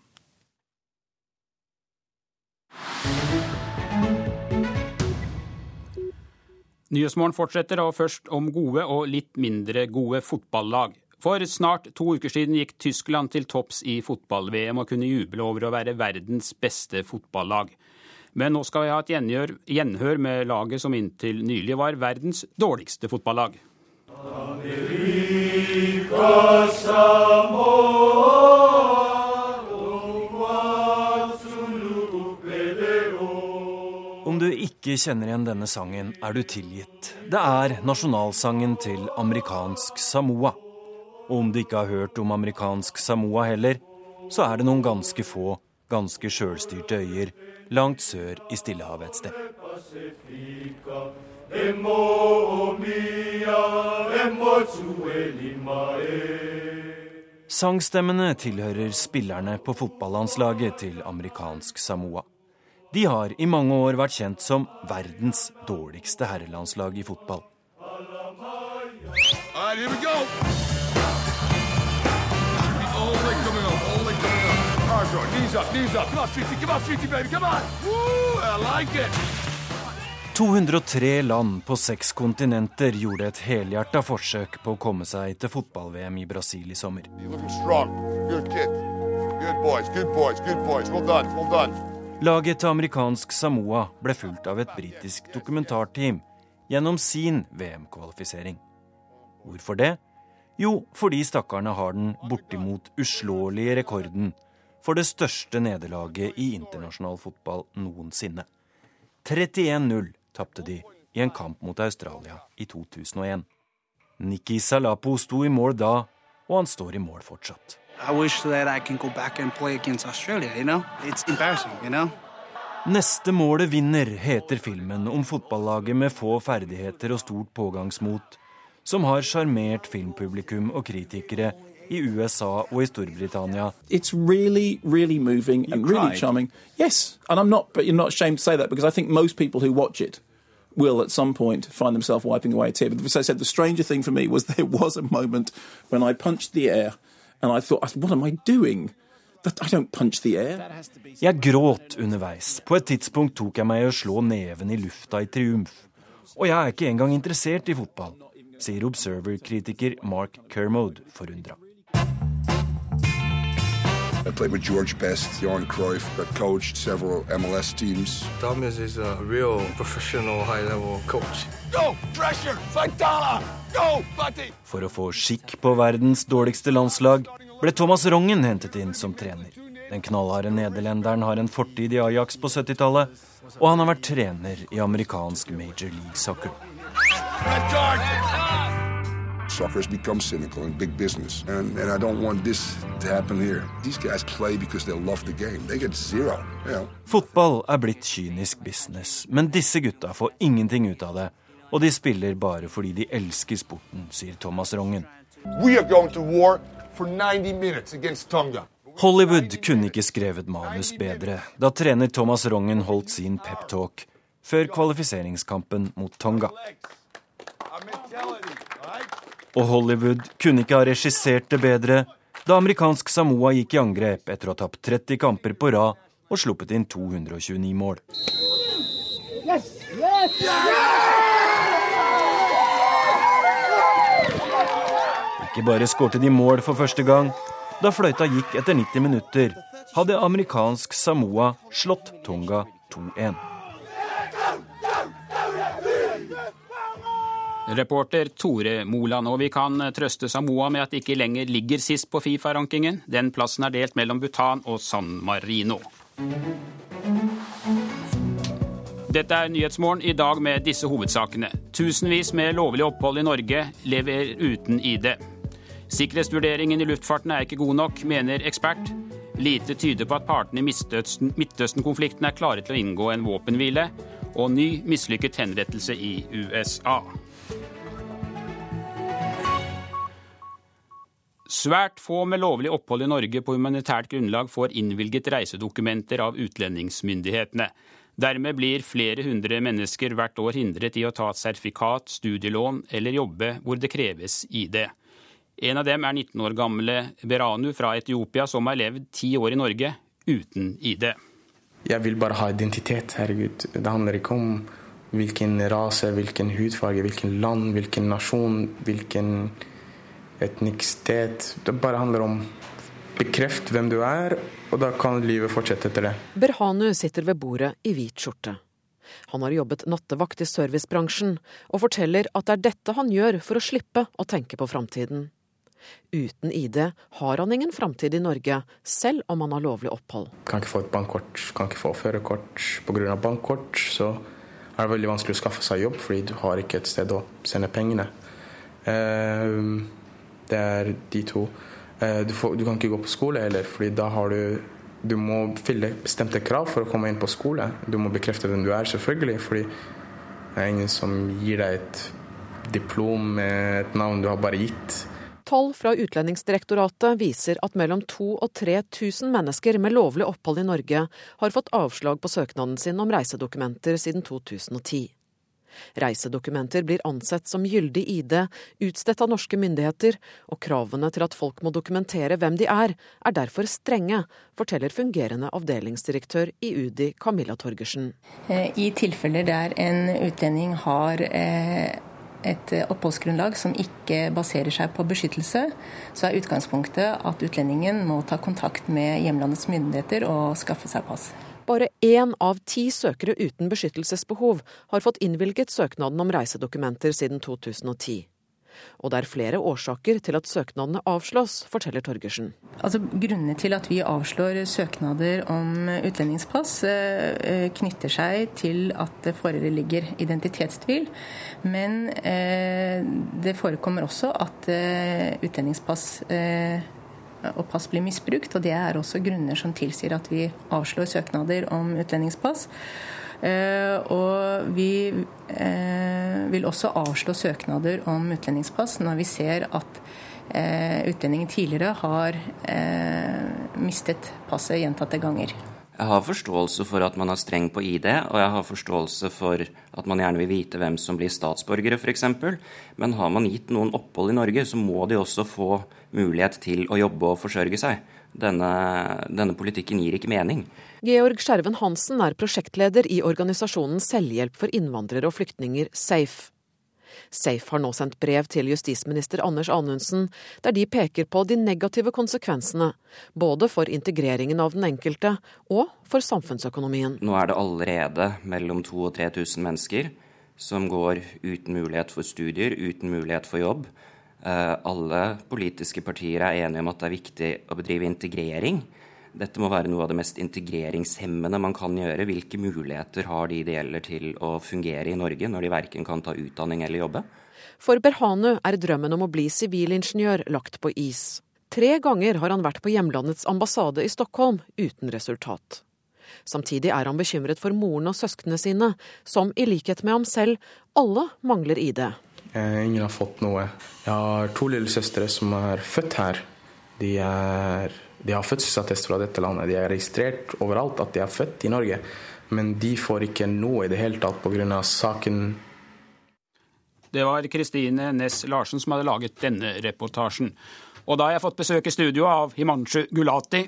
Nyhetsmorgen fortsetter, og først om gode og litt mindre gode fotballag. For snart to uker siden gikk Tyskland til topps i fotball-VM og kunne juble over å være verdens beste fotballag. Men nå skal vi ha et gjenhør, gjenhør med laget som inntil nylig var verdens dårligste fotballag. Om du ikke kjenner igjen denne sangen, er du tilgitt. Det er nasjonalsangen til amerikansk Samoa. Og om du ikke har hørt om amerikansk Samoa heller, så er det noen ganske få, ganske sjølstyrte øyer langt sør i Stillehavet et sted. Sangstemmene tilhører spillerne på fotballandslaget til amerikansk Samoa. De har i mange år vært kjent som verdens dårligste herrelandslag i fotball. All right, Arthur, knees up, knees up. Come on, 50, come on, 50, baby, come on. Woo, I like it. 203 land på seks kontinenter gjorde et helhjerta forsøk på å komme seg til fotball-VM i Brasil i sommer. Laget til amerikansk Samoa ble fulgt av et britisk dokumentarteam gjennom sin VM-kvalifisering. Hvorfor det? Jo, fordi stakkarene har den bortimot uslåelige rekorden for det største nederlaget i internasjonal fotball noensinne. 31-0 tapte de i en kamp mot Australia i 2001. Nikki Salapo sto i mål da, og han står i mål fortsatt. Neste målet vinner, heter filmen om fotballaget med få ferdigheter og stort pågangsmot, som har sjarmert filmpublikum og kritikere i USA og i Storbritannia. It's really, really moving and really charming. Yes, and I'm not, but you're not ashamed to say that because I think most people who watch it will at some point find themselves wiping away a tear. But as I said, the stranger thing for me was there was a moment when I punched the air and I thought, what am I doing? Jeg gråt underveis. På et tidspunkt tok jeg meg i å slå neven i lufta i triumf. Og jeg er ikke engang interessert i fotball, sier Observer-kritiker Mark Kermode forundra. I played with George Best, Johan Cruyff, but coached several MLS teams. Thomas is a real professional high-level coach. Go, pressure, Fantana! Go, buddy! For å få skikk på verdens dårligste landslag ble Thomas Rongen hentet inn som trener. Den knallharde nederlenderen har en fortid i Ajax på 70-tallet, og han har vært trener i amerikansk Major League Soccer. Red card! Soccer has become cynical in big business. And, and I don't want this to happen here. These guys play because they love the game. They get zero. You know. Fotball er blitt kynisk business, men disse gutta får ingenting ut av det. Og de spiller bare fordi de elsker sporten, sier Thomas Rongen. We are going to war for 90 minutes against Tonga. Hollywood kunne ikke skrevet manus bedre da trener Thomas Rongen holdt sin peptalk før kvalifiseringskampen mot Tonga. Og Hollywood kunne ikke ha regissert det bedre da amerikansk Samoa gikk i angrep etter å ha tapt 30 kamper på rad og sluppet inn 229 mål. Ikke bare skårte de mål for første gang. Da fløyta gikk etter 90 minutter, hadde amerikansk Samoa slått Tonga 2-1. Reporter Tore Moland, og vi kan trøste Samoa med at de ikke lenger ligger sist på Fifa-rankingen. Den plassen er delt mellom Bhutan og San Marino. Dette er Nyhetsmorgen i dag med disse hovedsakene. Tusenvis med lovlig opphold i Norge lever uten ID. Sikkerhetsvurderingen i luftfarten er ikke god nok, mener ekspert. Lite tyder på at partene i Midtøsten-konflikten er klare til å inngå en våpenhvile. Og ny mislykket henrettelse i USA. Svært få med lovlig opphold i Norge på humanitært grunnlag får innvilget reisedokumenter av utlendingsmyndighetene. Dermed blir flere hundre mennesker hvert år hindret i å ta et sertifikat, studielån eller jobbe hvor det kreves ID. En av dem er 19 år gamle Beranu fra Etiopia, som har levd ti år i Norge uten ID. Jeg vil bare ha identitet, herregud. Det handler ikke om hvilken rase, hvilken hudfarge, hvilken land, hvilken nasjon, hvilken etnisitet. Det bare handler om bekreft hvem du er, og da kan livet fortsette etter det. Berhanu sitter ved bordet i hvit skjorte. Han har jobbet nattevakt i servicebransjen, og forteller at det er dette han gjør for å slippe å tenke på framtiden. Uten ID har han ingen framtid i Norge, selv om han har lovlig opphold. Kan ikke få et bankkort, kan ikke få førerkort. Pga. bankkort så er det veldig vanskelig å skaffe seg jobb, fordi du har ikke et sted å sende pengene. Uh, det er de to. Eh, du, får, du, kan ikke gå på skole heller, fordi da har du Du må fylle bestemte krav for å komme inn på skole. Du må bekrefte hvem du er, selvfølgelig, fordi det er ingen som gir deg et diplom med et navn du har bare gitt. Tall fra Utlendingsdirektoratet viser at mellom 2000 og 3000 mennesker med lovlig opphold i Norge har fått avslag på søknaden sin om reisedokumenter siden 2010. Reisedokumenter blir ansett som gyldig ID, utstedt av norske myndigheter, og kravene til at folk må dokumentere hvem de er, er derfor strenge, forteller fungerende avdelingsdirektør i UDI Camilla Torgersen. Eh, I tilfeller der en utlending har eh, et oppholdsgrunnlag som ikke baserer seg på beskyttelse, så er utgangspunktet at utlendingen må ta kontakt med hjemlandets myndigheter og skaffe seg pass. Bare én av ti søkere uten beskyttelsesbehov har fått innvilget søknaden om reisedokumenter siden 2010. Og det er flere årsaker til at søknadene avslås, forteller Torgersen. Altså, grunnene til at vi avslår søknader om utlendingspass eh, knytter seg til at det foreligger identitetstvil. Men eh, det forekommer også at eh, utlendingspass og pass blir misbrukt. og Det er også grunner som tilsier at vi avslår søknader om utlendingspass. Eh, og vi eh, vil også avslå søknader om utlendingspass når vi ser at eh, utlendingen tidligere har mistet passet gjentatte ganger. Jeg har forståelse for at man er streng på ID, og jeg har forståelse for at man gjerne vil vite hvem som blir statsborgere, f.eks. Men har man gitt noen opphold i Norge, så må de også få mulighet til å jobbe og forsørge seg. Denne, denne politikken gir ikke mening. Georg Skjerven Hansen er prosjektleder i organisasjonen Selvhjelp for innvandrere og flyktninger, SAFE. Safe har nå sendt brev til justisminister Anders Anundsen, der de peker på de negative konsekvensene, både for integreringen av den enkelte og for samfunnsøkonomien. Nå er det allerede mellom 2000 og 3000 mennesker som går uten mulighet for studier, uten mulighet for jobb. Eh, alle politiske partier er enige om at det er viktig å bedrive integrering. Dette må være noe av det mest integreringshemmende man kan gjøre. Hvilke muligheter har de det gjelder til å fungere i Norge, når de verken kan ta utdanning eller jobbe? For Berhanu er drømmen om å bli sivilingeniør lagt på is. Tre ganger har han vært på hjemlandets ambassade i Stockholm uten resultat. Samtidig er han bekymret for moren og søsknene sine, som i likhet med ham selv alle mangler ID. Eh, ingen har fått noe. Jeg har to lillesøstre som er født her. De er de har fødselsattest fra dette landet. De er registrert overalt at de er født i Norge. Men de får ikke noe i det hele tatt pga. saken. Det var Kristine Næss Larsen som hadde laget denne reportasjen. Og da har jeg fått besøk i studio av Himanshu Gulati.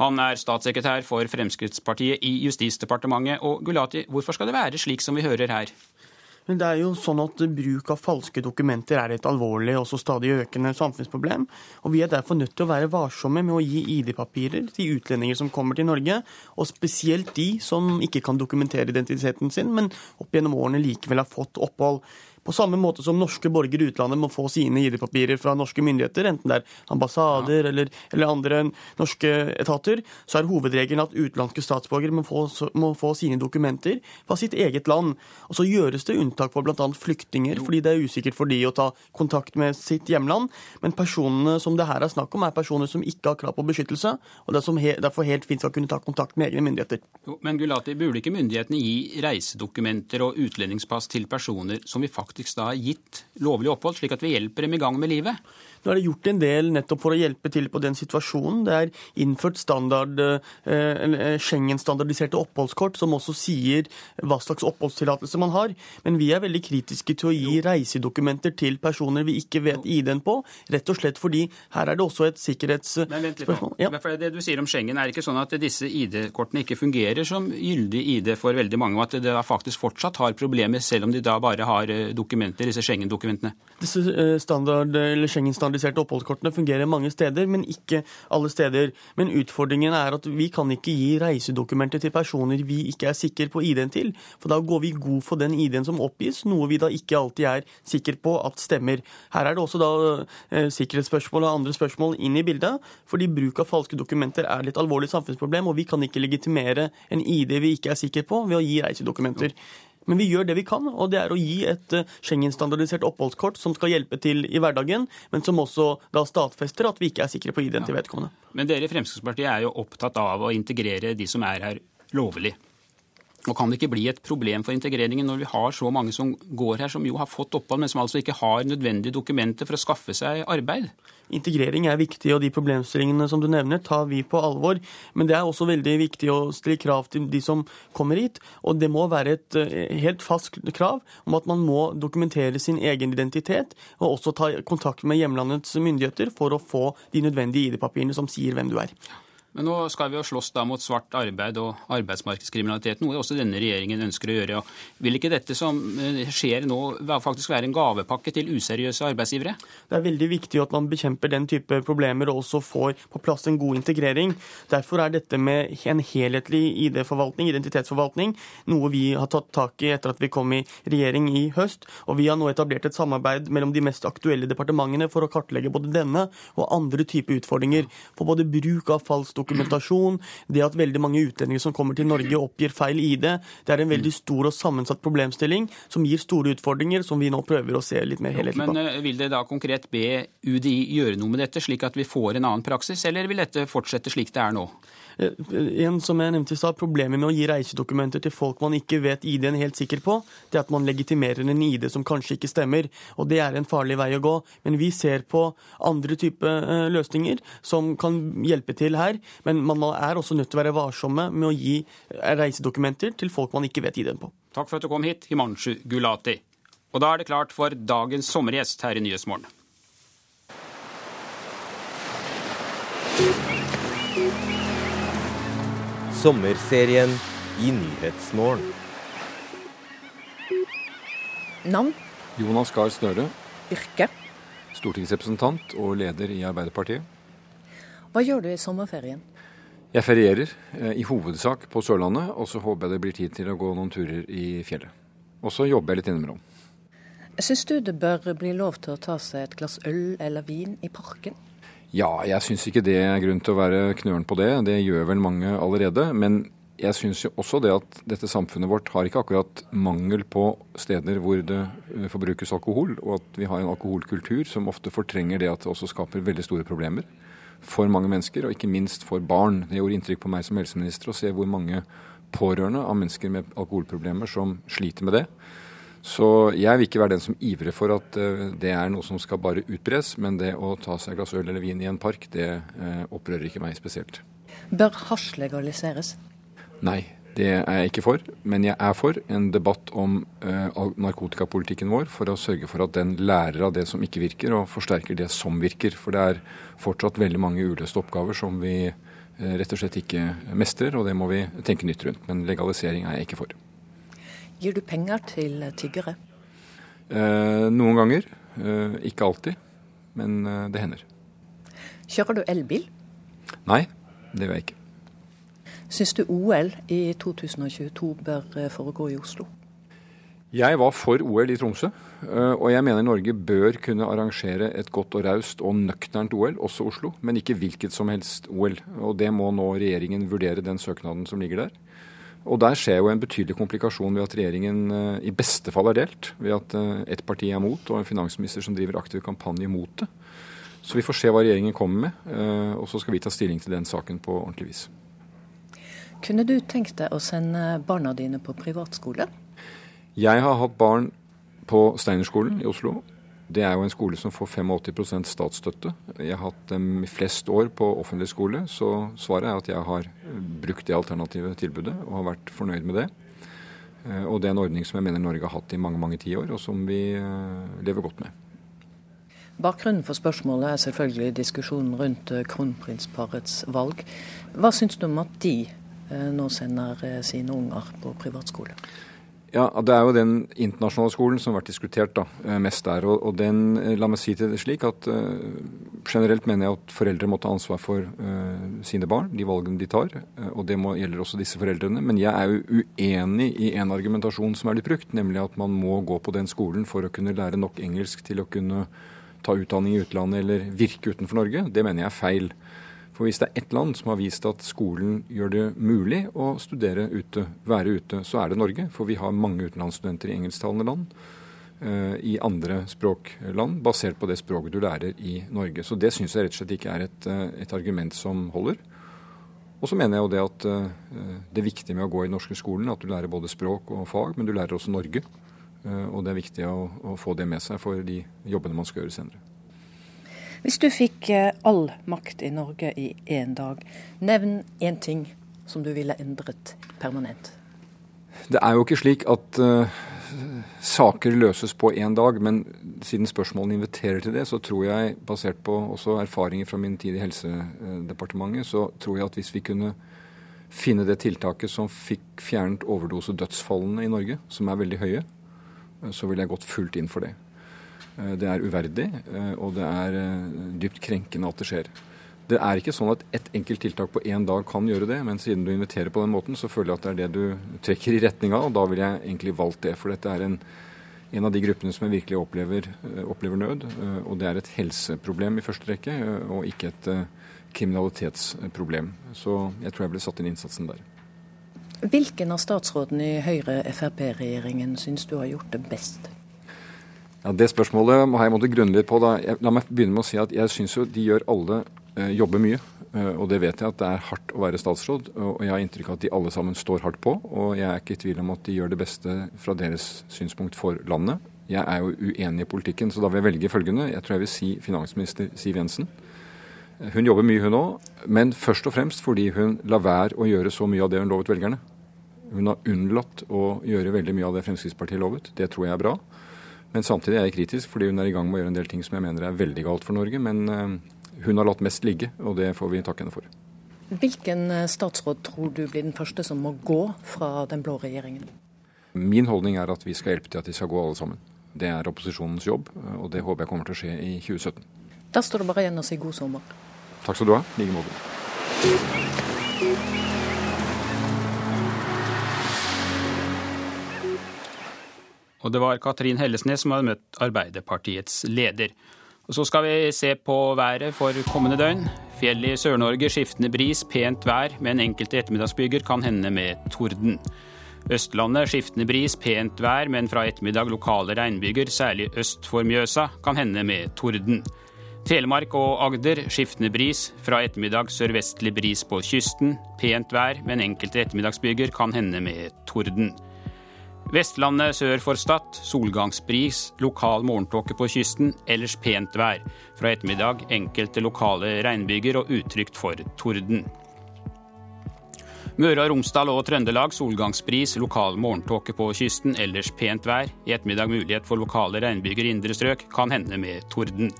Han er statssekretær for Fremskrittspartiet i Justisdepartementet. Og Gulati, hvorfor skal det være slik som vi hører her? Men det er jo sånn at Bruk av falske dokumenter er et alvorlig og stadig økende samfunnsproblem. og Vi er derfor nødt til å være varsomme med å gi ID-papirer til utlendinger som kommer til Norge, og spesielt de som ikke kan dokumentere identiteten sin, men opp gjennom årene likevel har fått opphold. På samme måte som norske borgere i utlandet må få sine ID-papirer fra norske myndigheter, enten det er ambassader eller, eller, andre norske etater, så er hovedregelen at utenlandske statsborgere må få, må få, sine dokumenter fra sitt eget land. Og Så gjøres det unntak for bl.a. flyktninger, fordi det er usikkert for de å ta kontakt med sitt hjemland. Men personene som det her er snakk om, er personer som ikke har krav på beskyttelse, og det som he derfor helt fint skal kunne ta kontakt med egne myndigheter. Jo, men Gulati, burde ikke myndighetene gi reisedokumenter og utlendingspass til personer som vi faktisk faktisk da gitt lovlig opphold, slik at vi hjelper dem i gang med livet. Nå er det gjort en del nettopp for å hjelpe til på den situasjonen. Det er innført standard, eh, eh, Schengen-standardiserte oppholdskort, som også sier hva slags oppholdstillatelse man har. Men vi er veldig kritiske til å gi reisedokumenter til personer vi ikke vet ID-en på, rett og slett fordi her er det også et sikkerhetsspørsmål. Ja. Det du sier om Schengen, er ikke sånn at disse ID-kortene ikke fungerer som gyldig ID for veldig mange, og at det da faktisk fortsatt har problemer, selv om de da bare har eh, dokumenter, disse Schengen-dokumentene? Disse standard, eller Schengen-standard standardiserte oppholdskortene fungerer mange steder, men ikke alle steder. Men utfordringen er at vi kan ikke gi reisedokumenter til personer vi ikke er sikre på ID-en til. For da går vi god for den ID-en som oppgis, noe vi da ikke alltid er sikre på at stemmer. Her er det også da eh, sikkerhetsspørsmål og andre spørsmål inn i bildet. Fordi bruk av falske dokumenter er et alvorlig samfunnsproblem, og vi kan ikke legitimere en ID vi ikke er sikre på, ved å gi reisedokumenter. Men vi gjør det vi kan, og det er å gi et eh, Schengen-standardisert oppholdskort som skal hjelpe til i hverdagen, men som også da stadfester at vi ikke er sikre på ID-en til vedkommende. Men dere i Fremskrittspartiet er jo opptatt av å integrere de som er her lovlig. Og Kan det ikke bli et problem for integreringen når vi har så mange som går her, som jo har fått opphold, men som altså ikke har nødvendige dokumenter for å skaffe seg arbeid? Integrering er viktig, og de problemstillingene som du nevner, tar vi på alvor. Men det er også veldig viktig å stille krav til de som kommer hit. Og det må være et eh, helt fast krav om at man må dokumentere sin egen identitet, og også ta kontakt med hjemlandets myndigheter for å få de nødvendige ID-papirene som sier hvem du er. Men nå skal vi jo slåss da mot svart arbeid og arbeidsmarkedskriminalitet, noe også denne regjeringen ønsker å gjøre. Vil ikke dette som eh, skjer nå faktisk være en gavepakke til useriøse arbeidsgivere? Det er veldig viktig at man bekjemper den type problemer og også får på plass en god integrering. Derfor er dette med en helhetlig ID-forvaltning, identitetsforvaltning, noe vi har tatt tak i etter at vi kom i regjering i høst. Og vi har nå etablert et samarbeid mellom de mest aktuelle departementene for å kartlegge både denne og andre typer utfordringer på både bruk av falsk dokumentasjon, det at veldig mange utlendinger som kommer til Norge oppgir feil ID, det er en veldig stor og sammensatt problemstilling som gir store utfordringer, som vi nå prøver å se litt mer helhetlig på. Men eh, vil det da konkret be UDI gjøre noe med dette, slik at vi får en annen praksis, eller vil dette fortsette slik det er nå? En som jeg nevnte i stad, Problemet med å gi reisedokumenter til folk man ikke vet ID-en helt sikker på, det er at man legitimerer en ID som kanskje ikke stemmer. og Det er en farlig vei å gå. Men vi ser på andre typer eh, løsninger som kan hjelpe til her. Men man er også nødt til å være varsomme med å gi eh, reisedokumenter til folk man ikke vet ID-en på. Takk for at du kom hit, Himanshu Gulati. Og da er det klart for dagens sommergjest her i Nyhetsmorgen. Sommerserien i Nyhetsmorgen. Navn? Jonas Gahr Støre. Yrke? Stortingsrepresentant og leder i Arbeiderpartiet. Hva gjør du i sommerferien? Jeg ferierer, eh, i hovedsak på Sørlandet, og så håper jeg det blir tid til å gå noen turer i fjellet. Og så jobber jeg litt innimellom. Syns du det bør bli lov til å ta seg et glass øl eller vin i parken? Ja, jeg syns ikke det er grunn til å være knøren på det. Det gjør vel mange allerede. Men jeg syns også det at dette samfunnet vårt har ikke akkurat mangel på steder hvor det eh, forbrukes alkohol, og at vi har en alkoholkultur som ofte fortrenger det at det også skaper veldig store problemer for mange mennesker, og ikke minst for barn. Det gjorde inntrykk på meg som helseminister å se hvor mange pårørende av mennesker med alkoholproblemer som sliter med det. Så jeg vil ikke være den som ivrer for at uh, det er noe som skal bare utbres, men det å ta seg et glass øl eller vin i en park, det uh, opprører ikke meg spesielt. Bør hasj legaliseres? Nei, Det er jeg ikke for, men jeg er for en debatt om uh, narkotikapolitikken vår for å sørge for at den lærer av det som ikke virker, og forsterker det som virker. For det er fortsatt veldig mange uløste oppgaver som vi rett og slett ikke mestrer, og det må vi tenke nytt rundt. Men legalisering er jeg ikke for. Gir du penger til tiggere? Eh, noen ganger. ikke alltid, men det hender. Kjører du elbil? Nei, det gjør jeg ikke. Syns du OL i 2022 bør eh, foregå i Oslo? Jeg var for OL i Tromsø, eh, og jeg mener Norge bør kunne arrangere et godt og raust og nøkternt OL, også Oslo, men ikke hvilket som helst OL. Og Det må nå regjeringen vurdere, den søknaden som ligger der. Og Der skjer jo en betydelig komplikasjon ved at regjeringen eh, i beste fall er delt. Ved at ett parti er mot, og en finansminister som driver aktiv kampanje mot det. Så vi får se hva regjeringen kommer med, og så skal vi ta stilling til den saken på ordentlig vis. Kunne du tenkt deg å sende barna dine på privatskole? Jeg har hatt barn på Steinerskolen i Oslo. Det er jo en skole som får 85% statsstøtte. Jeg har hatt dem i flest år på offentlig skole, så svaret er at jeg har brukt det alternative tilbudet og har vært fornøyd med det. Eh, og det er en ordning som jeg mener Norge har hatt i mange mange tiår, og som vi eh, lever godt med. Bakgrunnen for spørsmålet er selvfølgelig diskusjonen rundt eh, kronprinsparets valg. Hva syns du om at de nå sender sine unger på privatskole? Ja, Det er jo den internasjonale skolen som har vært diskutert da, eh, mest der. Og, den, la meg si til det slik at uh, generelt mener jeg at foreldre må ta ansvar for sine barn, de valgene de tar. Og det må, gjelder også disse foreldrene. Men jeg er jo uenig i en argumentasjon som er blitt brukt, nemlig at man må gå på den skolen for å kunne lære nok engelsk til å kunne ta utdanning i utlandet eller virke utenfor Norge. Det mener jeg er feil. For hvis det er ett land som har vist at skolen gjør det mulig å studere ute, være ute, så er det Norge. For vi har mange utenlandsstudenter i engelsktalende land, uh, i andre språkland, basert på det språket du lærer i Norge. Så det syns jeg rett og slett ikke er et, uh, et argument som holder. Og så mener jeg jo det at uh, det er viktig med å gå i den norske skolen, at du lærer både språk og fag, men du lærer også Norge. Og det er viktig å, å få det med seg for de jobbene man skal gjøre senere. Hvis du fikk eh, all makt i Norge i én dag, nevn én ting som du ville endret permanent. Det er jo ikke slik at uh, saker løses på én dag, men siden spørsmålene inviterer til det, så tror jeg, basert på også erfaringer fra min tid i Helsedepartementet, så tror jeg at hvis vi kunne finne det tiltaket som fikk fjernet overdosedødsfallene i Norge, som er veldig høye, så ville jeg gått fullt inn for det. Eh, det er uverdig, eh, og det er eh, dypt krenkende at det skjer. Det er ikke sånn at ett enkelt tiltak på én dag kan gjøre det, men siden du inviterer på den måten, så føler jeg at det er det du trekker i retning av, og da ville jeg egentlig valgt det. For dette er en, en av de gruppene som jeg virkelig opplever, opplever, nød, og det er et helseproblem i første rekke, og ikke et kriminalitetsproblem. Så jeg tror jeg ville satt inn innsatsen der. Hvilken av statsrådene i Høyre-Frp-regjeringen syns du har gjort det best? Ja, Det spørsmålet har jeg måttet grunne litt på. da. La meg begynne med å si at jeg syns jo de gjør alle eh, jobber mye. Eh, og det vet jeg at det er hardt å være statsråd. Og jeg har inntrykk av at de alle sammen står hardt på. Og jeg er ikke i tvil om at de gjør det beste fra deres synspunkt for landet. Jeg er jo uenig i politikken, så da vil jeg velge følgende. Jeg tror jeg vil si finansminister Siv Jensen. Hun jobber mye, hun òg, men først og fremst fordi hun lar være å gjøre så mye av det hun lovet velgerne. Hun har unnlatt å gjøre veldig mye av det Fremskrittspartiet lovet. Det tror jeg er bra. Men samtidig er jeg kritisk, fordi hun er i gang med å gjøre en del ting som jeg mener er veldig galt for Norge. Men eh, hun har latt mest ligge, og det får vi takke henne for. Hvilken eh, statsråd tror du blir den første som må gå fra den blå regjeringen? Min holdning er at vi skal hjelpe til at de skal gå alle sammen. Det er opposisjonens jobb, og det håper jeg kommer til å skje i 2017. Da står det bare igjen å si god sommer. Takk skal du ha. I like måte. Og det var Katrin Hellesnes som hadde møtt Arbeiderpartiets leder. Og Så skal vi se på været for kommende døgn. Fjell i Sør-Norge skiftende bris, pent vær, men enkelte ettermiddagsbyger kan hende med torden. Østlandet skiftende bris, pent vær, men fra ettermiddag lokale regnbyger, særlig øst for Mjøsa, kan hende med torden. Telemark og Agder skiftende bris, fra ettermiddag sørvestlig bris på kysten. Pent vær, men enkelte ettermiddagsbyger kan hende med torden. Vestlandet sør for Stad solgangsbris, lokal morgentåke på kysten, ellers pent vær. Fra ettermiddag enkelte lokale regnbyger og utrygt for torden. Møre og Romsdal og Trøndelag solgangsbris, lokal morgentåke på kysten, ellers pent vær. I ettermiddag mulighet for lokale regnbyger i indre strøk, kan hende med torden.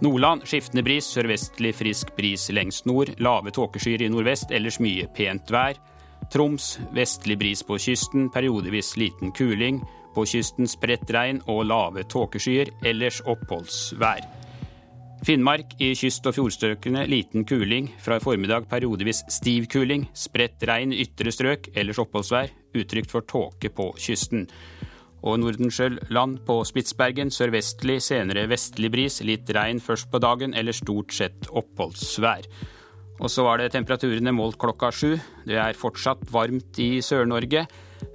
Nordland skiftende bris, sørvestlig frisk bris lengst nord. Lave tåkeskyer i nordvest, ellers mye pent vær. Troms vestlig bris på kysten, periodevis liten kuling. På kysten spredt regn og lave tåkeskyer, ellers oppholdsvær. Finnmark i kyst- og fjordstrøkene liten kuling. Fra i formiddag periodevis stiv kuling. Spredt regn i ytre strøk, ellers oppholdsvær. Utrygt for tåke på kysten. Og Nordenskjøland på Spitsbergen sørvestlig, senere vestlig bris. Litt regn først på dagen, eller stort sett oppholdsvær. Og så var det temperaturene målt klokka sju. Det er fortsatt varmt i Sør-Norge.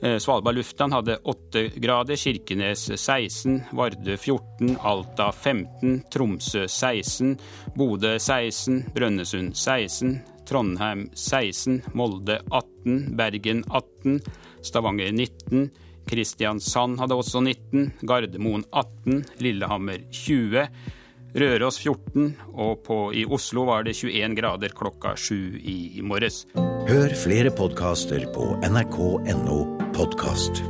Eh, Svalbard lufthavn hadde 8 grader, Kirkenes 16, Vardø 14, Alta 15, Tromsø 16, Bodø 16, Brønnøysund 16, Trondheim 16, Molde 18, Bergen 18, Stavanger 19, Kristiansand hadde også 19, Gardermoen 18, Lillehammer 20. Røros 14, og på, i Oslo var det 21 grader klokka sju i morges. Hør flere podkaster på nrk.no podkast.